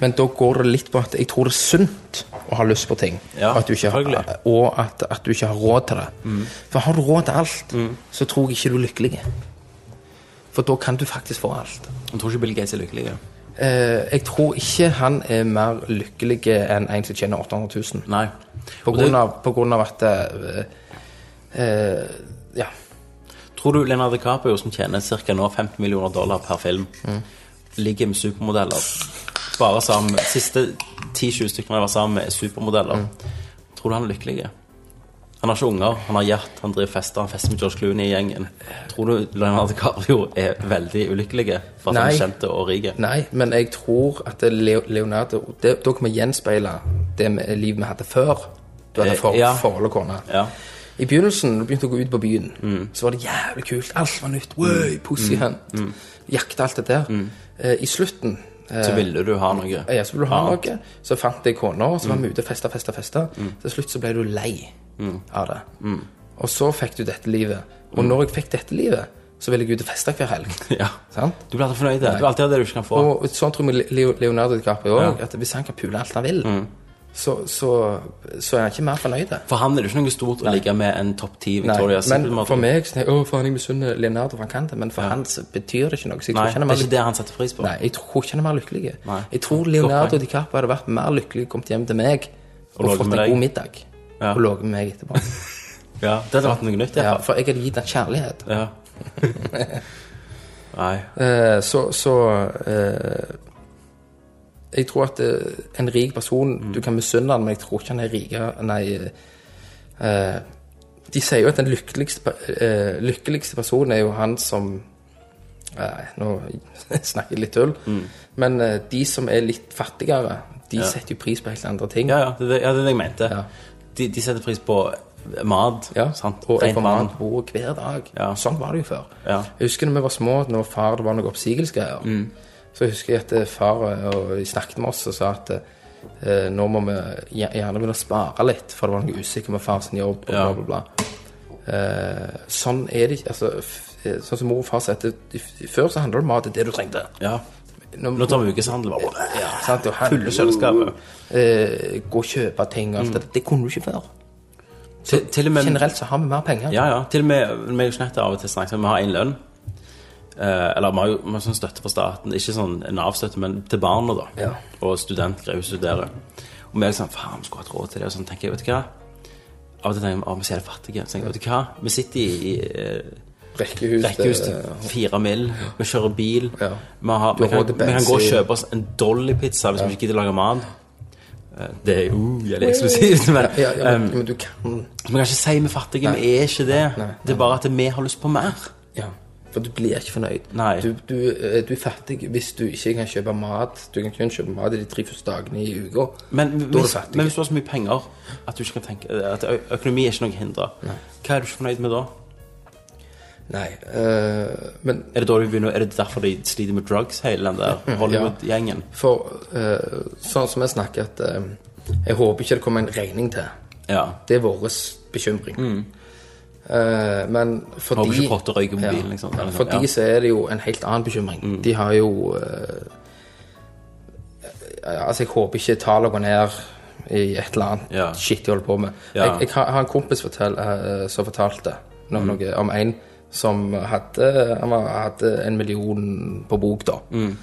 Men da går det litt på at jeg tror det er sunt å ha lyst på ting. Ja, at selvfølgelig. og at, at du ikke har råd til det. For har du råd til alt, så tror jeg ikke du er lykkelig. For da kan du faktisk få alt. Jeg tror ikke Bill Gates er lykkelig. ja. Eh, jeg tror ikke han er mer lykkelig enn en som tjener 800 000. Nei. På grunn, det- av, på grunn av at eh, eh, Ja. Tror du Leonardo DiCaprio, som tjener ca. 50 millioner dollar per film, ligger med supermodeller? Bare sammen Siste 10-20 stykkene jeg var sammen med, er supermodeller. Tror du han er lykkelig? Han har ikke unger, han har hjert, han driver fester, han fester med George Clooney i gjengen. Tror du Leonardo DiCaprio er veldig ulykkelig for at han er kjent og rik? Nei, men jeg tror at Leonardo det, Da kan vi gjenspeile det livet vi hadde før. Du hadde Eh, for, ja. forhold og kone. Ja. I begynnelsen, du begynte å gå ut på byen, så var det jævlig kult. Alt var nytt. Wow, pussy mm. Jakte alt det der. Eh, I slutten Så ville du ha noe? ja, så ville du ha annet. noe. Så fant jeg kona, og så var vi ute og festa, festa, festa. Til slutt så ble du lei av det. Og så fikk du dette livet. Og når jeg fikk dette livet, så ville jeg ut og feste hver helg. [laughs] Ja. Sant? Du blir alltid fornøyd. Du alltid har det du ikke kan få. Og sånn tror jeg Leonardo DiCaprio òg. Ja. Mm. At hvis han kan pule alt han vil, så, så, så er han ikke mer fornøyd. For han er det ikke noe stort å ligge med en topp ti Nei, Victoria's men for meg så jeg, Å, faen, jeg misunner Leonardo, van han. Men for han så betyr det ikke noe. Så jeg Nei, tror ikke det er er ikke det han setter pris på. Nei, jeg tror ikke han er mer lykkelig. Nei. Jeg tror Leonardo. DiCaprio hadde vært mer lykkelig kommet hjem til meg og, og fått en deg. god middag. Ja. Og ligget med meg etterpå. [laughs] Ja, det hadde vært noe nytt. Ja, for jeg hadde gitt han kjærlighet. Ja. [laughs] Nei. Eh, så så eh, Jeg tror at eh, en rik person Du kan misunne han, men jeg tror ikke han er rikere Nei eh, De sier jo at den lykkeligste, eh, lykkeligste personen er jo han som Nei, nå [laughs] snakker jeg litt tull. Men eh, de som er litt fattigere, de setter jo pris på helt andre ting. Ja, ja, det, ja, det er det jeg mente. Ja. De, de setter pris på mat. Ja, sant? Og jeg får mat på bordet hver dag. Ja. Sånn var det jo før. Ja. Jeg husker da vi var små, når far det var noen oppsigelsesgreier. Mm. Så husker jeg at eh, far eh, og de snakket med oss og sa at eh, nå må vi gjerne begynne å spare litt, for det var noe usikker med fars jobb. og Ja. bla, bla, bla. Eh, sånn er det ikke. Altså, sånn som mor og far sa, før så handler det om mat, det er det du trengte. Ja. Nå, Nå tar vi ukeshandel. bare. ja, sant? Og Fulle kjøleskapet. Eh, gå og kjøpe ting og alt det. Det kunne du ikke før. Til, til og med Generelt så har vi mer penger. Ja, ja. Til og med og Jeanette av og til snakket om vi har én lønn. Eh, eller vi har jo vi har sånn støtte fra staten. Ikke sånn Nav-støtte, men til barna, da. Ja. Og studentgreier hun studerer. Og vi er liksom Faen, vi skulle hatt råd til det. Og sånn tenker jeg, vet du hva Av og til tenker jeg vi er fattige. Så tenker jeg, vet du hva, vi sitter i, i eh, Rekkehus. rekkehus eh, til fire mil. Vi kjører bil. Ja. Vi, har, vi, kan, vi kan gå og kjøpe oss en Dolly-pizza hvis vi ikke gidder å lage mat. Eh, Det er jo jævlig eksklusivt, men Ja, ja, men, um, men du kan vi kan ikke si vi er fattige. Vi er ikke det. Nei. Det er bare at vi har lyst på mer. Ja, for du blir ikke fornøyd. Du, du, eh, du er fattig hvis du ikke kan kjøpe mat. Du kan kun kjøpe mat i de tre første dagene i uka. Men Da hvis, men hvis du har så mye penger at ikke tenke At økonomi er ikke noe hinder, hva er du ikke fornøyd med da? Nei, eh, men Er det, da du begynner, er det derfor de sliter med drugs, hele den der [laughs] Hollywood-gjengen? for eh, sånn som jeg snakker at eh, Jeg håper ikke det kommer en regning til. Ja. Det er vår bekymring. Eh, men for Håper de ikke røyker på bilen, liksom. For sånn, de ja. så er det jo en helt annen bekymring. De har jo uh, Altså, jeg håper ikke tallene går ned i et eller annet Ja. shit de holder på med. Ja. Jeg, jeg har en kompis fortell, uh, som fortalte noe, Mm. om en som hadde, han hadde en million på bok, da. Mm.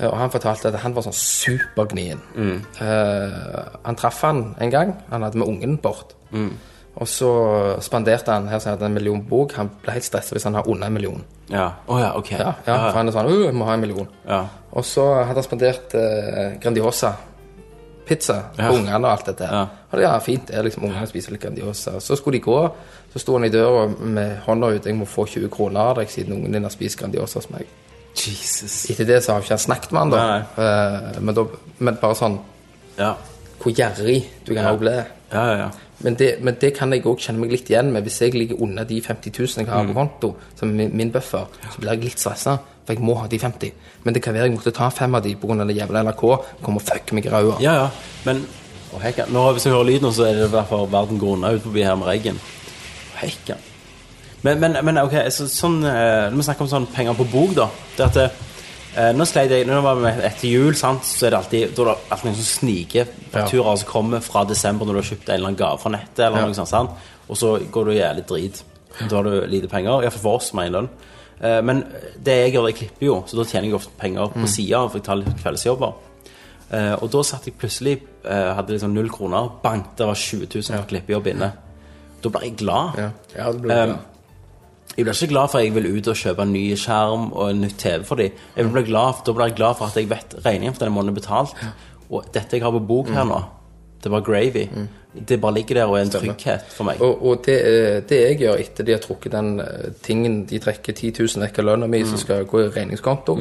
Uh, Og han fortalte at han var sånn supergnien. Mm. Uh, han traff han en gang. Han hadde med ungen bort. Og så spanderte han her som han hadde en million bok. Han ble helt stressa hvis han har under en million. Ja. oh, ja, ok. Ja, ja, For han er sånn uh, jeg må ha en million. ja. Og så hadde han spandert eh, Grandiosa. Pizza Ja. på ungene og alt dette. Ja. Og det fint, det er liksom ungene spiser litt Grandiosa. Så skulle de gå, så sto han i døra med hånda ut. 'Jeg må få 20 kroner av deg siden ungen din har spist Grandiosa hos meg'. Jesus. Etter det så har jeg ikke snakket med han da. Nei, Eh, men, da men bare sånn Ja. Hvor gjerrig du kan Ja. bli. Ja, ja, ja. Men det, men det kan jeg òg kjenne meg litt igjen med. Hvis jeg ligger under de 50 000 jeg har Mm. på konto, som er min, min buffer, så blir jeg litt stressa. For jeg må ha de 50. Men det kan være jeg måtte ta fem av de pga. det jævla NRK kommer og fucker meg i ræva. Ja, ja. Men å, hekka. Nå, Hvis jeg hører lyden, så er det derfor verden går unna ut forbi her med reggen. Hekka. Men, men, men ok, så, sånn eh, vi snakker om sånn penger på bok, da det at eh, Nå sleit jeg Nå var vi etter jul, sant, så er det alltid Da er det alltid noen som sniker fakturaer som kommer fra desember når du har kjøpt en eller annen gave fra nettet, eller Ja. noe sånt, sant? og så går du jævlig drit. Da har du lite penger. Iallfall for oss med én lønn. Eh, men det jeg gjør, jeg klipper jo, så da tjener jeg ofte penger på sida, for jeg tar litt kveldsjobber. Eh, og da satt jeg plutselig eh, Hadde liksom null kroner. Bang, det var 20 000 for klippejobb inne. Da ble jeg glad. Ja, ja det blir Um, bra. Jeg blir ikke glad for at jeg vil ut og kjøpe en ny skjerm og en nytt TV for dem. Jeg blir glad, da blir jeg glad for at jeg vet regningen for denne måneden er betalt. Og dette jeg har på bok her nå, det var gravy. Det bare ligger der og er en Stemmer. trygghet for meg. Og, og det, eh, det jeg gjør etter de har trukket den eh, tingen De trekker 10 000 vekk av lønna mi, som skal gå i regningskonto,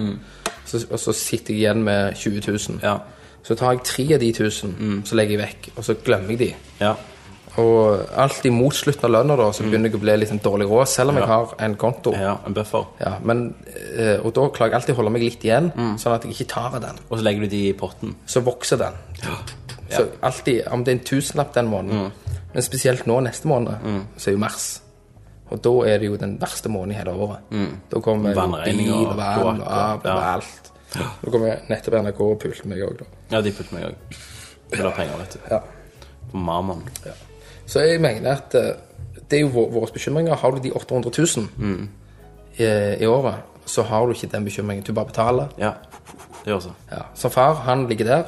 så, og så sitter jeg igjen med 20 000. Ja. Så tar jeg tre av de 1000, så legger jeg vekk, og så glemmer jeg de. Ja. Og alltid mot slutten av lønna, da, så begynner jeg å bli litt en dårlig råd, selv om jeg har en konto. ja, en buffer. Ja, men, eh, og da klarer jeg alltid å holde meg litt igjen, sånn at jeg ikke tar av den. Og så legger du de i potten. Så vokser den. Så alltid, om det er en tusenlapp den måneden, men spesielt nå neste måned, så er jo mars. Og da er det jo den verste måneden i hele året. Da kommer bil og og vann og kloakk og- av og ja. alt. Da kommer nettopp NRK og pulte meg òg, da. Ja, de pulte meg òg. Vil ha penger, vet du. Ja. På Mammon. Så jeg mener at eh, det er jo våre bekymringer. Har du de 800 000 i, i året, så har du ikke den bekymringen. Du bare betaler. Ja. Det gjør så. Ja. Så far, han ligger der.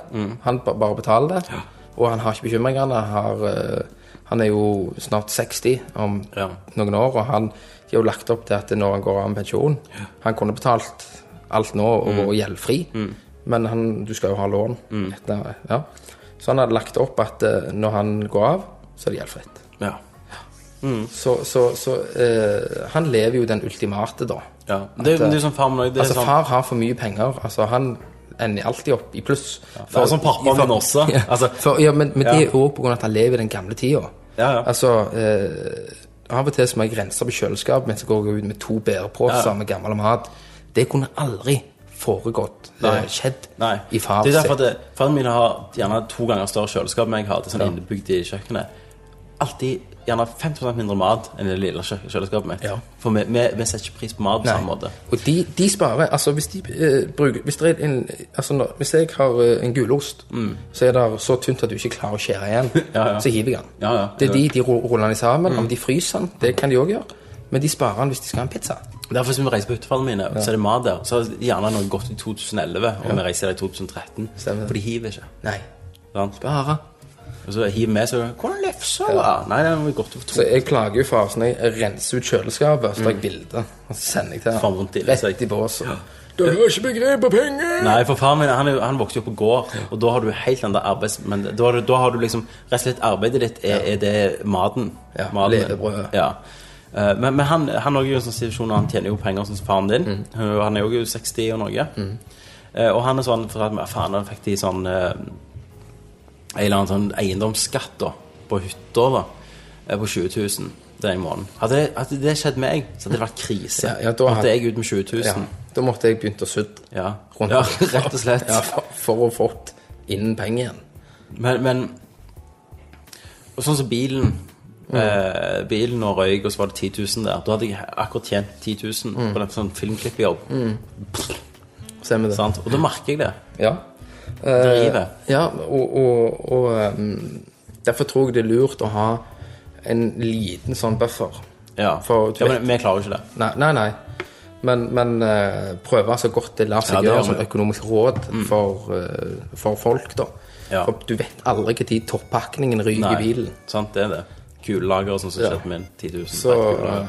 Han ba- bare betaler det. Og han har ikke bekymringene. Han, har, eh, han er jo snart 60 om Ja. noen år, og han de har jo lagt opp til at når han går av med pensjon Han kunne betalt alt nå og vært gjeldfri, men han, du skal jo ha lån. Etter, ja. Så han hadde lagt opp at eh, når han går av, så er det gjeldfritt. Ja. Så, så, så eh, han lever jo den ultimate, da. ja. Det, At, eh, det er sånn far. Det er Altså, sånn far har for mye penger. Altså, han ender alltid opp i pluss. Det er som pappaen min også. Ja, Altså, for, ja, men, men det Ja. er òg pga. at han lever i den gamle tida. Ja, ja. Altså, eh, av og til så må jeg rense på kjøleskapet mens jeg går ut med to bæreposer Ja, ja. med gammel mat. Det kunne aldri foregått, Nei. eh, skjedd, Nei. i far Det er derfor at Faren min har gjerne to ganger større kjøleskap enn jeg har. Det er sånn Ja. innebygd i kjøkkenet. Alltid gjerne 50% mindre mat enn det lille kjøleskapet mitt. Ja. For vi, vi, vi setter ikke pris på mat på samme måte. Og de, de sparer Altså, hvis de eh, bruker Hvis, det er en, altså, når, hvis jeg har eh, en gulost, så er det så tynt at du ikke klarer å skjære igjen, Mm. [laughs] Ja, ja. så hiver jeg den. Ja, ja. Det er de de ruller den sammen. Om de fryser den, det kan de òg gjøre. Men de sparer den hvis de skal ha en pizza. Derfor hvis vi reiser på hyttefallene mine, så er det mat der. Så er gjerne noe godt i 2011, og vi reiser der i 2013. Stemmer. For de hiver ikke. Nei. Sant? Og så hiver vi, så 'Hvordan lefsa? da? Nei, den var godt over to. Så jeg klager jo for når jeg renser ut kjøleskapet, så tar jeg bilde, og så sender jeg til Får ham. vondt i Rett seg. i båsen. Du har ikke begrep på penger! Nei, for faren min han, er, jo- han vokste jo opp på gård, og da har du helt andre arbeids... Men da, har du- da har du liksom Rett og slett arbeidet ditt er, er det maten. Ja, maten levebrødet. Ja. Eh, men, men han, han er jo i en sånn situasjon han tjener jo penger sånn som faren din. Mm. Han- Han er jo 60 og noe. Eh, og han er sånn for at faen, han fikk de sånn eh, En eller annen sånn eiendomsskatt da på hytta da eh, på 20 000 den måneden. Hadde det, hadde det skjedd meg, så hadde det vært krise. Ja, ja, da Måtte jeg ut med 20 000. Ja, da måtte jeg begynt å sudde Ja, ja [laughs] rett og slett. For, for å fått inn penger igjen. Men, men og Sånn som bilen. Eh, bilen og røyk, og så var det 10 000 der. Da hadde jeg akkurat tjent 10 000 på en sånn filmklippjobb. Stemmer det. Sant? Og da merker jeg det. Ja. Det. Ja, og, og, og um, derfor tror jeg det er lurt å ha en liten sånn buffer. Ja, For ja men vi klarer jo ikke det. Nei, nei. nei. Men, men eh, prøve så godt det lar seg Ja, det gjøre som. Mm. økonomisk råd for, eh, for folk, da. Ja. For du vet aldri når toppakningen ryker i bilen. sant, det er det. Kulelager, sånn som Ja. skjedde med 10 000. Så eh,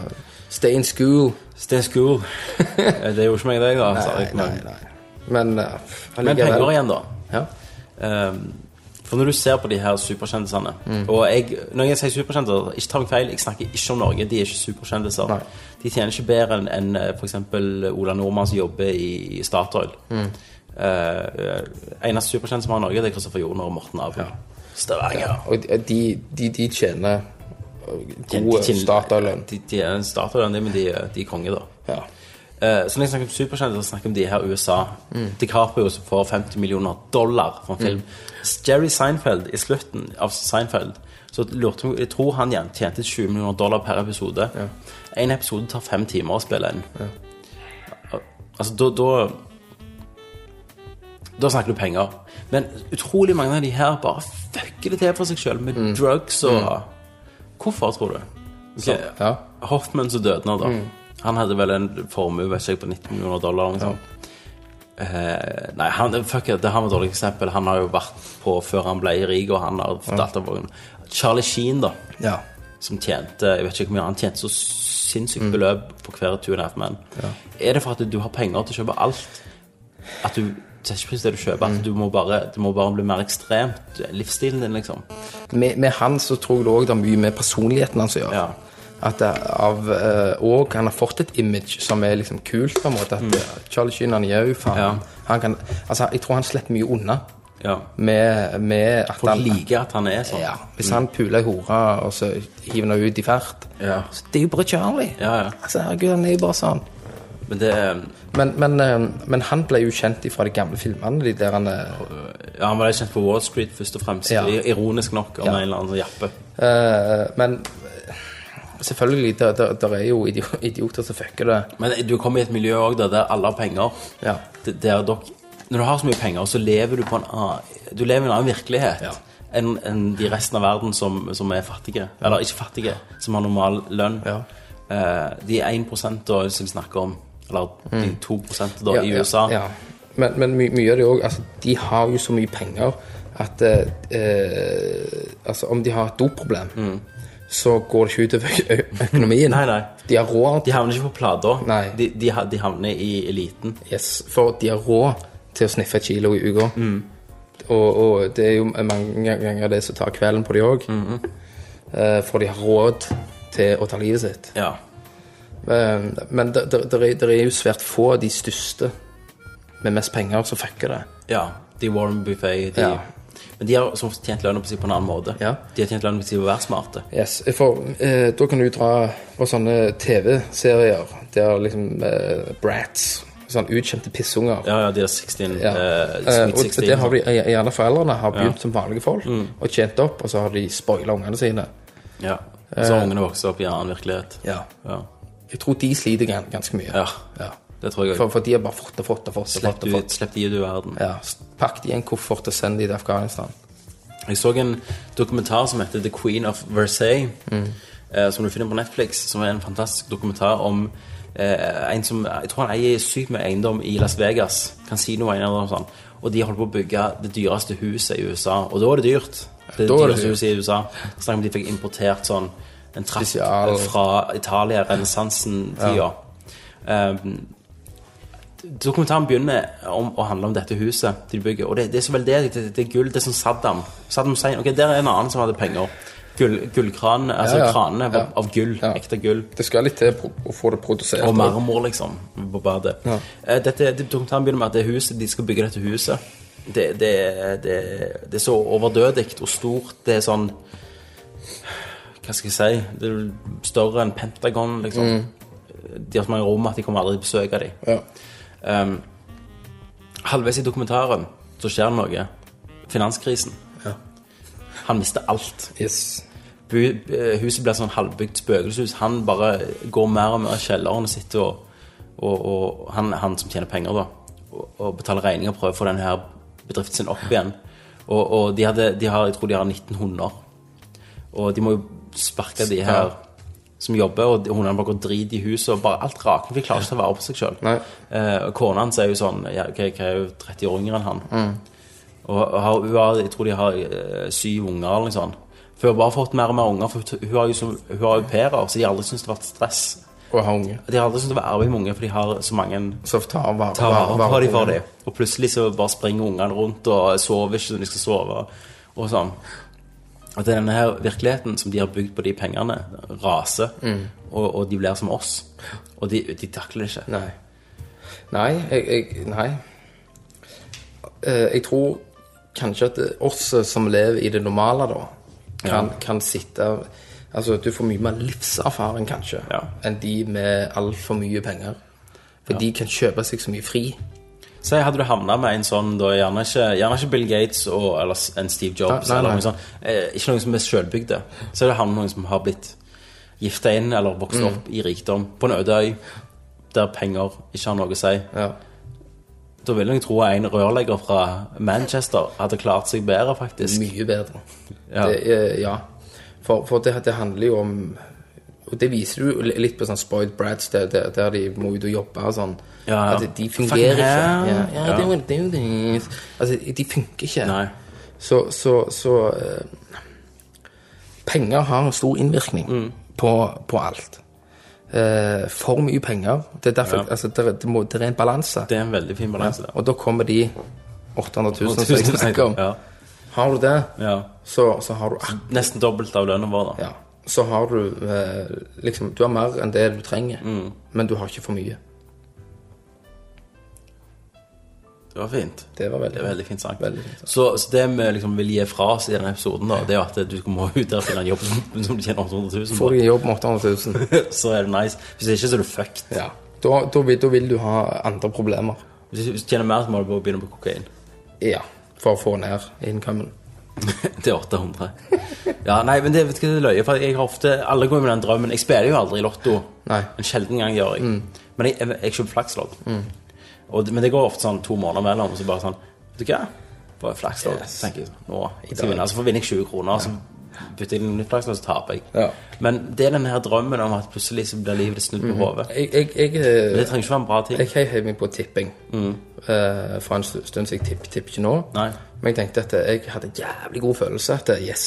stay in school. Stay in school. [laughs] Eh, det gjorde ikke meg, det, da. Nei, nei, nei. Men, uh, men penger igjen, da. Ja. Ehm, for når du ser på de her superkjendisene Og jeg, når jeg sier superkjendiser, ikke ta meg feil, jeg snakker ikke om Norge. De er ikke superkjendiser. Nei. De tjener ikke bedre enn en, f.eks. Ola Nordmann som jobber i, Statoil. Mm. Uh, eneste superkjendis vi har i Norge, det er Kristoffer Joner og Morten Abel. Stavanger. Og de, de, de tjener god Statoil-lønn. De, de er en Statoil, men de, de er konge, da. Ja. Eh, så når jeg snakker om superkjendiser, snakker om de her i USA. DiCaprio som får 50 millioner dollar for en film. Jerry Seinfeld i slutten av Seinfeld så lurte jeg, jeg tror han igjen tjente 20 millioner dollar per episode. En episode tar fem timer å spille inn. Ja. Altså, da, da Da snakker du penger. Men utrolig mange av de her bare fucker det til for seg sjøl med drugs og Hvorfor, tror du? Okay. Ja. Hoffman som døde nå, da. Han hadde vel en formue vet ikke, på 19 millioner dollar. Liksom. Ja. Eh, nei, han, fuck it, det har vi dårlig eksempel. Han har jo vært på før han ble rik, og han har fortalt om Charlie Sheen, da. ja. som tjente Jeg vet ikke hvor mye han tjente så sinnssykt beløp på hver Two and a Half Men. Er det for at du har penger til å kjøpe alt? At du setter ikke pris på det du kjøper? At du må bare, det må bare bli mer ekstremt? Livsstilen din, liksom? Med, med han så tror jeg òg det er mye med personligheten hans å gjøre. Ja. At av, eh, og han har fått et image som er liksom kult, på en måte. At mm. Charlie Sheen, han gjør jo faen. Mm. Ja. Han kan, altså, jeg tror han slipper mye unna Ja. med, med at Folk han liker at han er sånn. ja, Hvis han puler ei hore, og så hiver henne ut i fart Ja. så Det er jo bare Charlie. Ja, ja. Altså, herregud, han er jo bare sånn. Men det Men, men, eh, men han ble jo kjent fra de gamle filmene, de der han eh, Ja, han ble kjent på Wall Street først og fremst. Ironisk nok, om en eller annen jappe. Uh, Men eh, selvfølgelig, der, det, det er jo idioter som fucker det. Men du kommer i et miljø også der, alle har penger. Ja. Der dere, når du har så mye penger, så lever du på en annen, du lever i en annen virkelighet Ja. enn en de resten av verden som, som er fattige. Eller ikke fattige, som har normal lønn. Ja. Eh, de 1 da, som vi snakker om, eller de 2 da, Ja, i USA. Ja, Men, men my, mye av det òg altså, De har jo så mye penger at eh, eh, Altså, om de har et doproblem, så går det ikke utover økonomien. Nei, nei. De har råd De havner ikke på plata. De, de, de havner i eliten. yes, For de har råd til å sniffe et kilo i uka. Og, og det er jo mange ganger det som tar kvelden på de òg. for de har råd til å ta livet sitt. Ja. Eh, Men det det er jo svært få av de største med mest penger som fucker det. ja. De Warren Buffet, de Ja. Men de har som tjent lønna på, seg på en annen måte. Ja. De har tjent lønna på seg på å være smarte. Yes, for eh, da kan du dra på sånne TV-serier der liksom eh, brats, sånn utkjente pissunger. Ja, ja, de er 16, Ja. eh, Eh, og 16. det har de, eh, gjerne foreldrene har begynt Ja. Mm. som vanlige folk og tjent opp, og så har de spoila ungene sine. Ja. Og så har ungene vokst opp i en annen virkelighet. Ja. Ja. Jeg tror de sliter gan- ganske mye. Ja. Ja. Det tror jeg For, for de har bare fått og fått og fått. og Slipp fått, og fått. slipp de ut i verden. Ja, Pakk de i en koffert og send de til Afghanistan. Jeg så en dokumentar som heter The Queen of Versailles, eh, som du finner på Netflix, som er en fantastisk dokumentar om eh, en som Jeg tror han eier sykt med eiendom i Las Vegas, kasinoeiendom og sånn, og de holder på å bygge det dyreste huset i USA, og da er det dyrt. Det Da er det dyreste huset i USA. Snakk om de fikk importert sånn en trapp Spesial. fra Italia, renessansen-tida. Um, Dokumentaren begynner om, å handle om dette huset de bygger. Og det, det er så veldedig. Det, det er gull. Det er som Saddam. Saddam Sein. Ok, der er en annen som hadde penger. Gull, gullkran, altså Ja, ja. kranene Ja. av gull. Ekte gull. Det skal litt til å få det produsert. Og marmor, liksom, på badet. Eh, Dette, det- dokumentaren begynner med at det huset, de skal bygge dette huset. Det, det, det, det er så overdødig og stort. Det er sånn Hva skal jeg si? Det er større enn Pentagon, liksom. De har så mange rom at de kommer aldri til å besøke dem. Ja. Um, halvveis i dokumentaren så skjer det noe. Finanskrisen. Ja. Han mister alt. Yes. Eh, huset blir sånn halvbygd spøkelseshus. Han bare går mer og mer i kjelleren og sitter og, og, og han, han som tjener penger, da, og, og betaler regninger og prøver å få denne her bedriften sin opp igjen. Og, og de, hadde, de har, jeg tror de har 19 hunder. Og de må jo sparke de her som jobber, og hun hundene bare går drit i huset. Og bare alt rakner, de klarer ikke å ta vare på seg sjøl. Eh, og kona hans er jo sånn ja, okay, Jeg er jo 30 år yngre enn han. Og har, hun har, jeg tror de har eh, syv unger eller noe sånt. For hun har bare fått mer og mer unger, for hun har jo som, hun har au pairer, så de har aldri syntes det har vært stress. Og ha unge. De har aldri syntes det var arbeid med unger, for de har så mange Så tar vare tar vare vare på dem for dem. Og plutselig så bare springer ungene rundt og sover ikke når de skal sove. Og sånn. At det er denne her virkeligheten som de har bygd på de pengene, raser. Og, og de blir som oss. Og de, de takler det ikke. Nei. Nei, jeg, jeg Nei. Eh, jeg tror kanskje at oss som lever i det normale, da, kan, kan sitte Altså, du får mye mer livserfaring, kanskje, Ja. enn de med altfor mye penger. For de kan kjøpe seg så mye fri. Si hadde du havna med en sånn, da gjerne ikke, gjerne ikke Bill Gates og, eller en Steve Jobs, Nei, nei, eller noe sånt. Eh, ikke noen som er sjølbygde. Så er det havnet noen som har blitt gifta inn eller vokst Mm. opp i rikdom på en øde øy der penger ikke har noe å si. Ja. Da vil jeg tro en rørlegger fra Manchester hadde klart seg bedre, faktisk. Mye bedre. Ja. Det, ja. For, for det, det handler jo om Og det viser du litt på sånn spoiled brats, der, der, de må ut og jobbe og sånn. Ja, ja. At de Fucking fungerer ikke. Ja, ja, Ja. they det do this. Altså, de funker ikke. Nei. Så, så, så uh, Penger har stor innvirkning på, på alt. Uh, for mye penger. Det er derfor Ja. altså, det, det, må, det er en balanse. Det er en veldig fin balanse. Og da kommer de 800 000 som jeg snakker om. Ja, Har du det, ja. så, så har du akkurat Nesten dobbelt av lønnen vår, da. ja, Så har du eh, liksom Du har mer enn det du trenger, men du har ikke for mye. Det var fint. Det var veldig, Det var veldig fint sagt. Veldig fint sagt. Så, så det vi liksom vil gi fra oss i denne episoden, da, det er at du må ut der finne en jobb som, du tjener 800 000 Får du en jobb med 800 000, [laughs] Så er det nice. Hvis ikke, så er du fucked. ja. da, da, vil, da vil du ha andre problemer. Hvis du tjener mer, så må du bare begynne på kokain. Ja, for å få ned incomen. [laughs] Til 800. Ja, nei, men det vet du hva det er løye, for jeg har ofte Alle går med den drømmen. Jeg spiller jo aldri Lotto. Nei. En sjelden gang gjør jeg. Men jeg, jeg, jeg kjøper flakslodd. Og Men det går ofte sånn to måneder mellom, og så bare sånn Vet du hva? Bare flakslodd. Yes. tenker jeg Nå jeg skal vinne. Så får vinner jeg 20 kroner, så bytter inn nytt flakslodd, så taper jeg. Ja. Men det er den her drømmen om at plutselig så blir livet snudd på hodet. Jeg, jeg, jeg, eh, det trenger ikke være en bra ting. jeg heiv meg på tipping eh, for en stund, så jeg tipper, tipp ikke nå. Nei. Men jeg tenkte at jeg hadde en jævlig god følelse. At yes.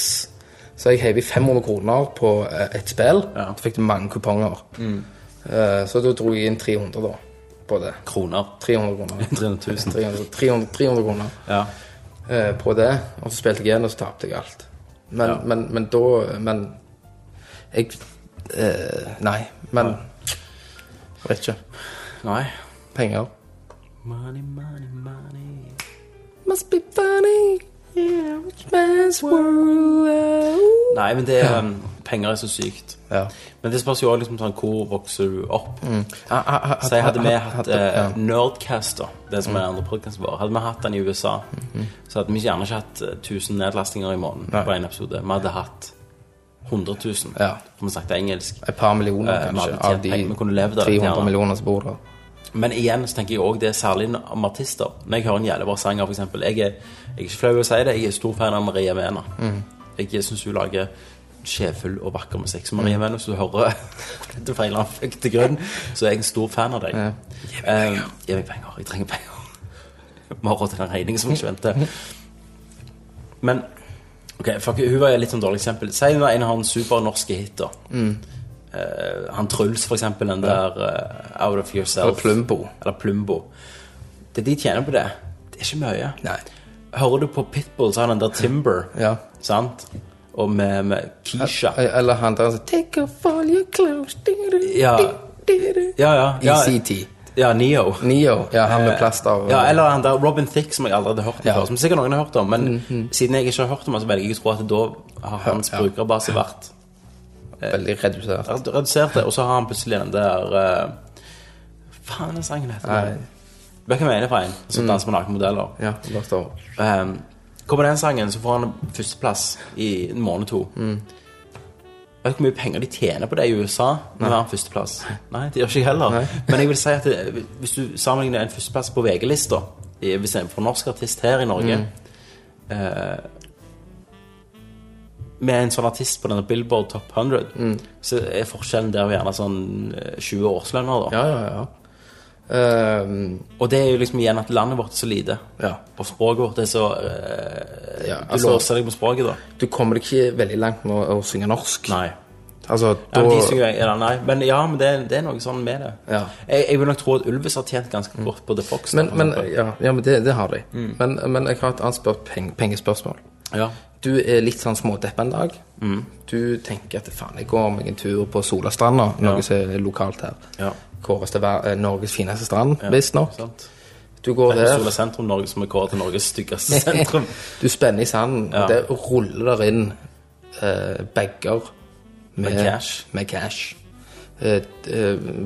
Så jeg heiv i 500 kroner på eh, et spill. Ja. Da fikk du mange kuponger. Eh, så da dro jeg inn 300 da, på det. Kroner. 300 kroner. 300 000. 300, 300, 300 kroner Ja. eh, på det. Og så spilte jeg igjen, og så tapte jeg alt. Men, Ja. men, men da Men jeg eh, Nei. Men Vet ikke. Nei. Penger. Money, money, money. Must be funny. Yeah, rich man's world. Nei, men det er um, Penger er så sykt. Ja. Men det spørs jo også liksom sånn hvor vokser du opp. Ah, Så jeg hadde vi hatt eh, ja. Nerdcaster, det som er den andre podkasten vår, hadde vi hatt den i USA, så hadde vi gjerne ikke hatt eh, 1000 nedlastinger i måneden på en episode. Vi hadde hatt 100 000, Ja. for vi snakket engelsk. Et par millioner, Eh, kanskje, av de av 300 gjerne. millioner som bor der. Men igjen så tenker jeg også det er særlig om artister. Når jeg hører en jævlig bra sanger, eksempel. Jeg er, jeg er ikke flau å si det, jeg er stor fan av Maria Mena. Jeg syns hun lager sjeffull og vakker musikk. Så Maria Venus, du hører [laughs] dette feiler en til grunn, så er jeg en stor fan av deg. Ja. Eh, Gi meg penger. Jeg trenger penger. Vi har råd til den regningen som ikke venter. Men ok, fuck, hun var litt sånn dårlig eksempel. Si når en av hans super norske hit, da. Eh, han Truls, for eksempel, den der uh, Out of Yourself. Eller Plumbo. Eller Plumbo. Det de tjener på det, det er ikke mye. Nei. Hører du på Pitbull, så har han den der Timber, Ja. sant? Og med, med Keisha. Eller han der som Take off all your clothes Ja. Ja, ja. ja. ECT. Ja, Neo. Neo. Ja, han med plaster. og- Ja, eller han der Robin Thicke, som jeg aldri hadde hørt om Ja. Før. Som sikkert noen har hørt om, men siden jeg ikke har hørt om han, så velger jeg å tro at da har hans Ja. brukerbase vært Veldig redusert. redusert. Og så har han plutselig den der uh, Faen, den sangen heter Nei. Vet du hva jeg mener fra en? Som danser med nakenmodeller. Ja, bare stå. Um, kommer den sangen, så får han førsteplass i en måned to. Vet du hvor mye penger de tjener på det i USA Når han har en førsteplass? Nei, det gjør ikke jeg heller. Nei. Men jeg vil si at det, hvis du sammenligner en førsteplass på VG-lista hvis er for norsk artist her i Norge eh, med en sånn artist på denne Billboard Top 100, så er forskjellen der gjerne sånn eh, 20 årslønner. da. Ja, ja, ja. Ehm, Og det er jo liksom igjen at landet vårt er så lite. ja. Og språket vårt er så uh, Ja, Du altså- låser deg på språket, da. Du kommer deg ikke veldig langt med å, å synge norsk. Nei. Altså, Ja, da de synger, ja, nei. Men ja, men det, det er noe sånn med det. Ja. Jeg, jeg vil nok tro at Ulvis har tjent ganske godt på The Fox. Men, men, ja, ja, men det, det har de. Men, men jeg har et annet spør, peng, pengespørsmål. ja. Du er litt sånn smådeppa en dag. Du tenker at faen, jeg går meg en tur på Solastranda, noe som er lokalt her. ja. Kåres til eh, Norges fineste strand, ja. visstnok. Du går Det er der, Sola sentrum, Norge, som er kåret til Norges styggeste [laughs] sentrum. du spenner i sanden, Ja. og der ruller der inn uh, bager med, Med cash. Med cash. Uh,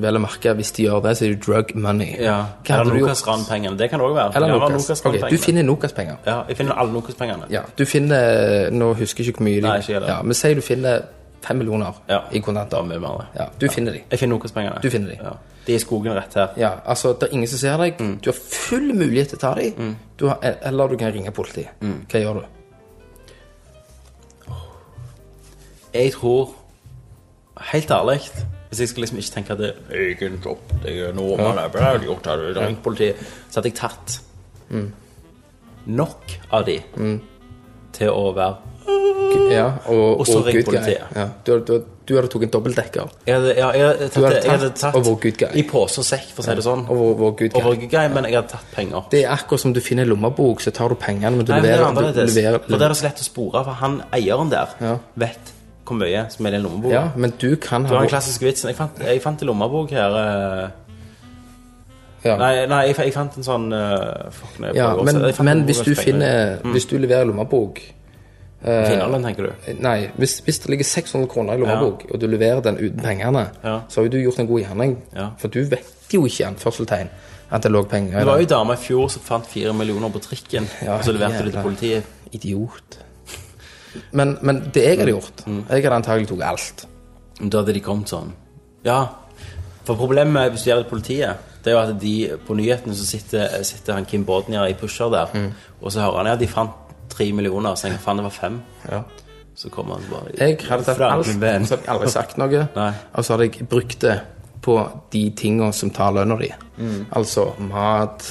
vel å merke, hvis de gjør det, så er det drug money. Ja. Eller? Nokas-ranpengene. Det kan det òg være. Eller Nokas. Nokas-strandpengene. Du finner Nokas-penger. Ja, jeg finner alle Nokas-pengene. Ja, du finner Nå husker jeg ikke hvor mye Nei, ikke ja, Men si du finner fem millioner Ja. i kontanter. Ja, du finner de. Jeg finner Nokas-pengene. Du finner de. Ja. De er i skogen rett her. Ja, altså, det er ingen som ser deg. Mm. Du har full mulighet til å ta dem. Du har, eller du kan ringe politiet. Mm. Hva gjør du? Jeg tror Helt ærlig Hvis jeg skal liksom ikke tenke at det er egen jobb, det er nordmann, jeg burde gjort det, ringt politiet, så hadde jeg tatt nok av de til å være Ja, og, Og så ring politiet. Ja. Du, du, du hadde tatt en dobbeltdekker Jeg hadde, ja, jeg hadde tatt, hadde jeg hadde tatt tatt over good guy. i pose og sekk, for å si det sånn. over vår good guy. Over good guy, men jeg hadde tatt penger. Det er akkurat som du finner en lommebok, så tar du pengene, men du Nei, men det er leverer, du leverer For det er så lett å spore, for han eieren der Ja. vet hvor mye som er i den lommeboka. Ja, men du kan ha Du har den klassiske vitsen. Jeg fant, jeg fant en lommebok her eh, ja. Nei, nei jeg, jeg fant en sånn uh, Fuck, nå er Ja, men, men hvis du finner Hvis du leverer lommebok Finner den, tenker du? Nei, hvis, hvis det ligger 600 kroner i lommebok, og du leverer den uten pengene, så har jo du gjort en god gjerning. For du vet jo ikke en anførselstegn at det lå penger i Det var jo en dame i fjor som fant fire millioner på trikken, og så leverte det til politiet. Idiot. Men, men det jeg hadde gjort Mm. Jeg hadde antagelig tatt alt. Da hadde de kommet sånn. Ja, for problemet hvis du gjør det politiet, det er jo at de på nyhetene så sitter, sitter han Kim Bodnia i pusher der, Mm. og så hører han ja, de fant tre millioner, så jeg faen det var fem. Ja. Så kommer han bare Jeg hadde tatt alt, så hadde jeg aldri sagt noe. [laughs] Og så hadde jeg brukt det på de tingene som tar lønna di. Mm. Altså mat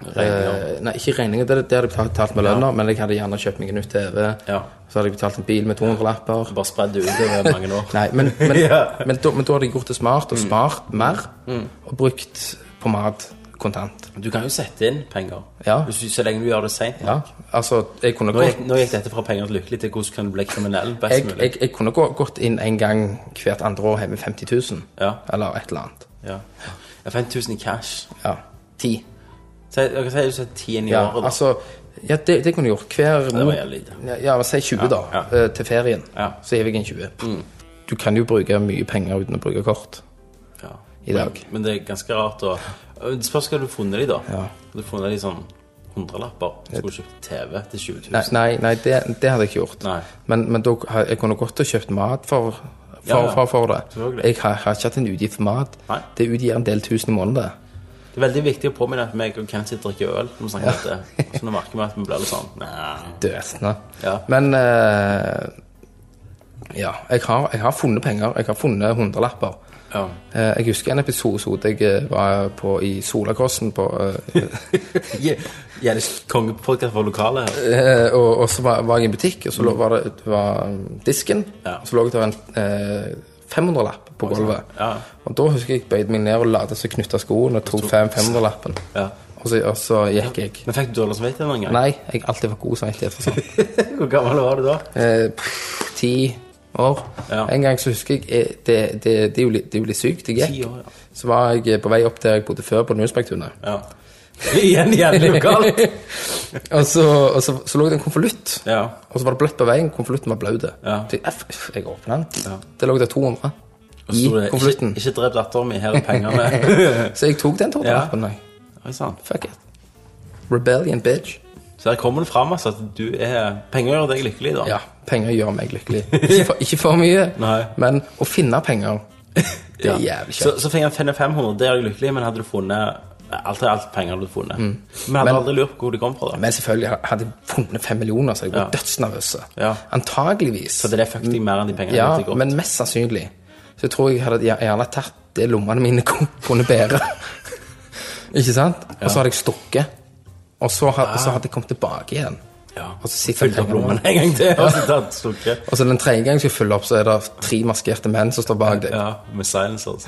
Regninger. Eh, nei, ikke regninger, det, det hadde jeg betalt, med lønna, men jeg hadde gjerne kjøpt meg en ny TV. Ja. Så hadde jeg betalt en bil med 200-lapper. Bare spredd det utover [laughs] mange år. Nei, men, men, [laughs] Ja. men, da, men da hadde jeg gjort det smart og Mm. spart mer, og brukt på mat kontant. Du kan jo sette inn penger, Ja. hvis så lenge du gjør det sent. Ja, altså, Nå nå gikk dette fra penger til lykkelig til hvordan kan du bli kriminell jeg, jeg, jeg kunne gå, gått inn en gang hvert andre år med 50 000. Ja. Eller et eller annet. Ja. ja 50 000 i cash. Ja. Ti. Så jeg, jeg kan si du setter ti inn i Ja, året, da. altså Ja, det, det kunne du gjort. Hver det var lite. Ja, ja, si 20, da. ja. eh, Til ferien. Ja. Mm. Så gir jeg en 20. Du kan jo bruke mye penger uten å bruke kort. Ja. I dag. Men, men det er ganske rart å Det spørs hva du har funnet de, da. Ja. Du har funnet de sånn hundrelapper. Skulle kjøpt TV til 20 000. Nei, nei, nei det, det hadde jeg ikke gjort. Men, men da, jeg kunne godt ha kjøpt mat for, for, Ja, ja. for, for det. Jeg har, har ikke hatt en utgift for mat. Nei. Det utgir en del tusen i måneden. Det er veldig viktig å påminne at meg og Kenneth sitter og drikker øl når vi snakker om dette. Så nå merker vi at vi blir litt sånn. [laughs] Døsende. Ja. Men uh, Ja, jeg har, jeg har funnet penger. Jeg har funnet hundrelapper. Ja. Eh, jeg husker en episode jeg eh, var på i Solakrossen på eh, [laughs] Ja, det kongepodkast for her. eh, og, og så var, var jeg i en butikk, og så lå, var det, var disken. Ja. Og så lå det en eh, 500-lapp på gulvet. Ja. Og da husker jeg bøyde meg ned og la det seg knytta skoene og tok 500-lappen. Ja. Og, så- og så gikk jeg. Men fikk du dårlig samvittighet noen gang? Nei, jeg har alltid vært god samvittighet for sånt. [laughs] Hvor gammel var du da? Eh, ti år. Ja. En gang så husker jeg eh, Det, det, det, er, jo litt, det er jo litt sykt. Jeg gikk. år, ja. Så var jeg eh, på vei opp der jeg bodde før, på Nusbergtunet. ja. [laughs] Igjen jævlig lokalt. [laughs] Og så, og så, så lå det en konvolutt. Ja. Og så var det bløtt på veien. Konvolutten var blaut. Ja. Så Jeg, F, jeg åpna den. Ja. Det lå der 200 Og i sto det, ikke, konvolutten. ikke drep datteren min, her er pengene. [laughs] Så jeg tok den 200-lappen. jeg. Fuck it. Rebellion, bitch. Så her kommer det fram altså, at du er Penger gjør deg lykkelig, da. Ja, penger gjør meg lykkelig. [laughs] Ikke for, ikke for mye, men å finne penger, det er [laughs] Ja. jævlig Så, kjekt. så finner jeg 500, det gjør deg lykkelig, men hadde du funnet Alt alt penger du funnet. Mm. Men hadde Men- aldri lurt på hvor de kom fra, da. Men selvfølgelig, hadde jeg funnet fem millioner, så jeg ble Ja. dødsnervøs. Ja. Antageligvis. Så det er fucket deg mer enn de pengene Ja, fikk men mest sannsynlig. Så jeg tror jeg hadde gjerne tatt det lommene mine [laughs] kunne bære. Ikke sant? Og så hadde jeg stukket. Og så, had, så hadde jeg kommet tilbake igjen. ja. Og så sitter Fylt opp pengene- lommen en gang til. Og så tatt. Og så den tredje gangen jeg skal fylle opp, så er det tre maskerte menn som står bak deg. Ja, med silencers.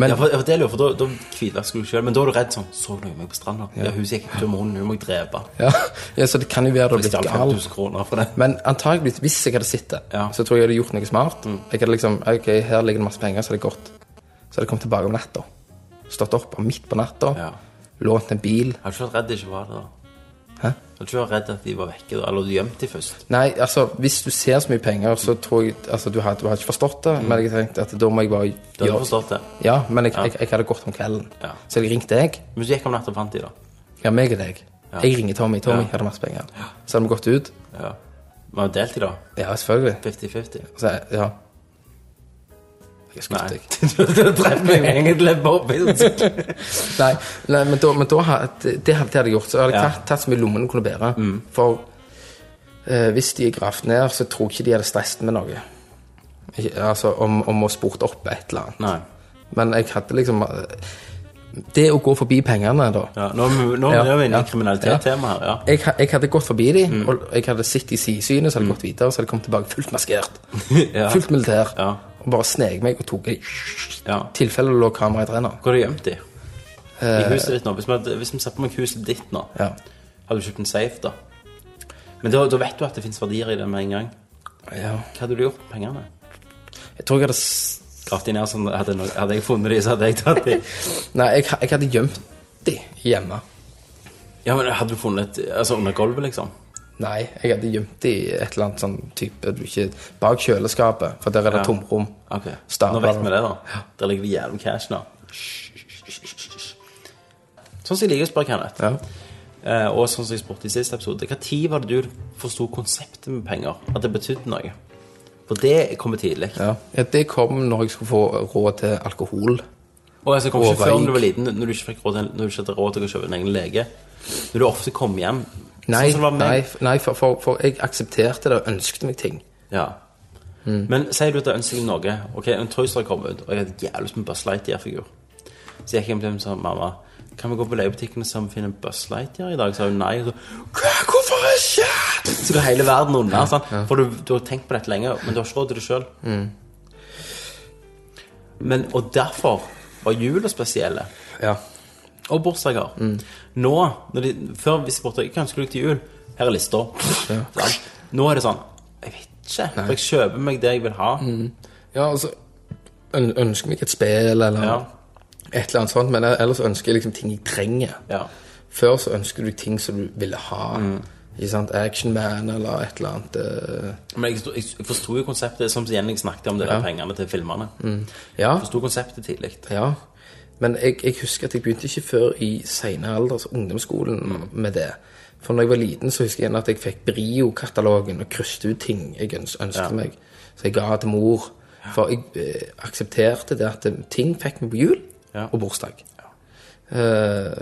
Men Ja, for, for det lurer, for da, da hvitvasker du selv, men da er du redd sånn Så du meg på stranda? Ja. Hun gikk ut med hunden, hun må jeg drepe. ja, ja, så det kan jo være du har blitt gal. 5000 kroner for det. Men antageligvis, hvis jeg hadde sittet, Ja. Mm. så tror jeg jeg hadde gjort noe smart. Jeg hadde liksom Ok, her ligger det masse penger, så hadde jeg gått. Så hadde jeg kommet tilbake om natta. Stått opp og midt på natta. Ja. Lånt en bil. Har du ikke vært redd de ikke var der? Hæ? Har du ikke vært redd at de var vekke, da? Eller du gjemte de først? Nei, altså, hvis du ser så mye penger, så tror jeg Altså, du har, du hadde ikke forstått det, men jeg tenkte at da må jeg bare Mm. Du hadde forstått det? Ja, men jeg, jeg, jeg hadde gått om kvelden. Ja. Så jeg ringte deg. Men du gikk om natta og fant de, da? Ja, meg og deg. Ja. Jeg ringer Tommy. Tommy Ja. hadde masse penger. Så hadde vi gått ut. Ja. Vi har delt de, da? Ja, selvfølgelig. 50-50? Ja. Jeg Nei. [laughs] deg. Du meg egentlig [laughs] bare Nei, nei, men da, men da det, hadde det hadde jeg gjort. Så hadde jeg tatt, tatt så mye lommene kunne bære. For eh, hvis de er gravd ned, så tror jeg ikke de hadde stresset med noe. Ikke, altså om, om å spurt opp et eller annet. Nei. Men jeg hadde liksom eh, det å gå forbi pengene, da Ja, nå, er nå Ja, er vi inne ja. i kriminalitetstema her, ja. jeg, jeg hadde gått forbi de, Mm. og jeg hadde sett i sidesynet, så hadde jeg gått videre, så hadde jeg kommet tilbake fullt maskert. [laughs] ja. Fullt militær. Ja. Og bare snek meg og tok i ja. tilfelle det lå kamera i trener. Hvor har du gjemt de? I huset ditt nå? Hvis vi, hadde- hvis vi ser på meg huset ditt nå, Ja. hadde du kjøpt en safe da? Men da, da vet du at det finnes verdier i det med en gang. ja. Hva hadde du gjort med pengene? Jeg tror jeg hadde Gravd de ned sånn, hadde, hadde jeg funnet de, så hadde jeg tatt de. [laughs] Nei, jeg, jeg hadde gjemt de hjemme. Ja, men hadde du funnet, altså under gulvet liksom? Nei, jeg hadde gjemt det i et eller annet sånn type du ikke, Bak kjøleskapet, for der er det Ja. tomrom. Okay. Nå vet vi det da. Der ligger det jævlig cash nå. Sånn som jeg liker å spørre, Kenneth. Ja. Eh, og sånn som jeg spurte i siste episode. Tid var det du forsto konseptet med penger? At det betydde noe? For det kommer tidlig. Ja. ja, det kom når jeg skulle få råd til alkohol. Og altså, kom ikke før når du var liten, når du ikke fikk råd til, når du ikke hadde råd til å kjøpe en egen lege. Når du ofte kom hjem. Nei, sånn nei, nei for, for, for jeg aksepterte det og ønsket meg ting. Ja. Men sier du at jeg ønsker deg noe Ok, en Toyster kom ut, og jeg hadde jævlig lyst på en Buzz Lightyear-figur. Så jeg gikk hjem til henne og sa mamma, kan vi gå på leiebutikken og finne en Buzz Lightyear i dag? Så sa hun nei. Og så, hvorfor ikke? Så går hele verden unna. sant? For du, du har tenkt på dette lenge, men du har ikke råd til det sjøl. Men, og derfor var jula spesielle. Ja. Og bursdager. Nå, når de, før hvis jeg spurte hva ønsker du til jul, her er lista. Ja. Nå er det sånn Jeg vet ikke. For jeg kjøper meg det jeg vil ha. ja, altså øn, Ønsker meg et spill eller Ja. et eller annet sånt, men ellers ønsker jeg liksom ting jeg trenger. Ja. Før så ønsker du ting som du ville ha. Ikke sant? Action Man eller et eller annet. Uh... Men jeg, jeg, forsto jo konseptet, som igjen jeg snakket om, det der pengene til filmene. Ja. Jeg forsto konseptet tidlig. Ja, men jeg, jeg husker at jeg begynte ikke før i senere alder, altså ungdomsskolen, med det. For når jeg var liten, så husker jeg at jeg fikk Brio-katalogen og krysset ut ting jeg ønsket Ja. meg. Så jeg ga til mor. For jeg eh, aksepterte det at eh, ting fikk meg på jul Ja. og bursdag.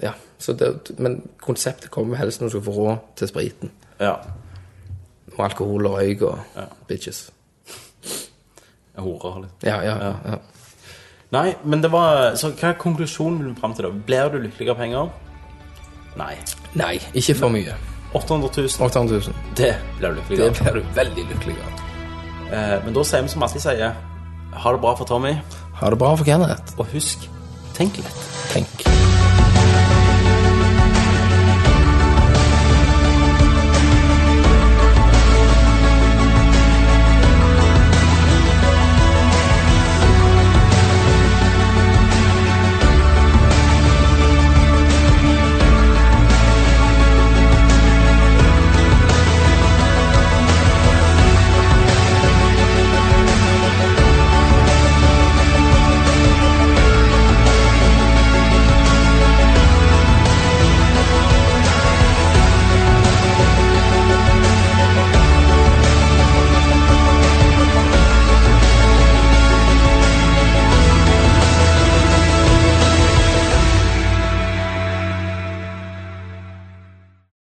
Ja, så det, Men konseptet kommer helst når du skal få råd til spriten. Ja. Og alkohol og røyk og Ja. bitches. Horer litt. Ja, ja, ja. Nei, men det var Så hva konklusjonen vil vi fram til, da? Blir du lykkelig av penger? Nei. Nei, ikke for mye. 800 000, 800 000. det blir du lykkelig Det blir du veldig lykkelig av. Eh, men da sier vi som alltid sier, ha det bra for Tommy, Ha det bra for Kenneth. og husk, tenk litt. Tenk.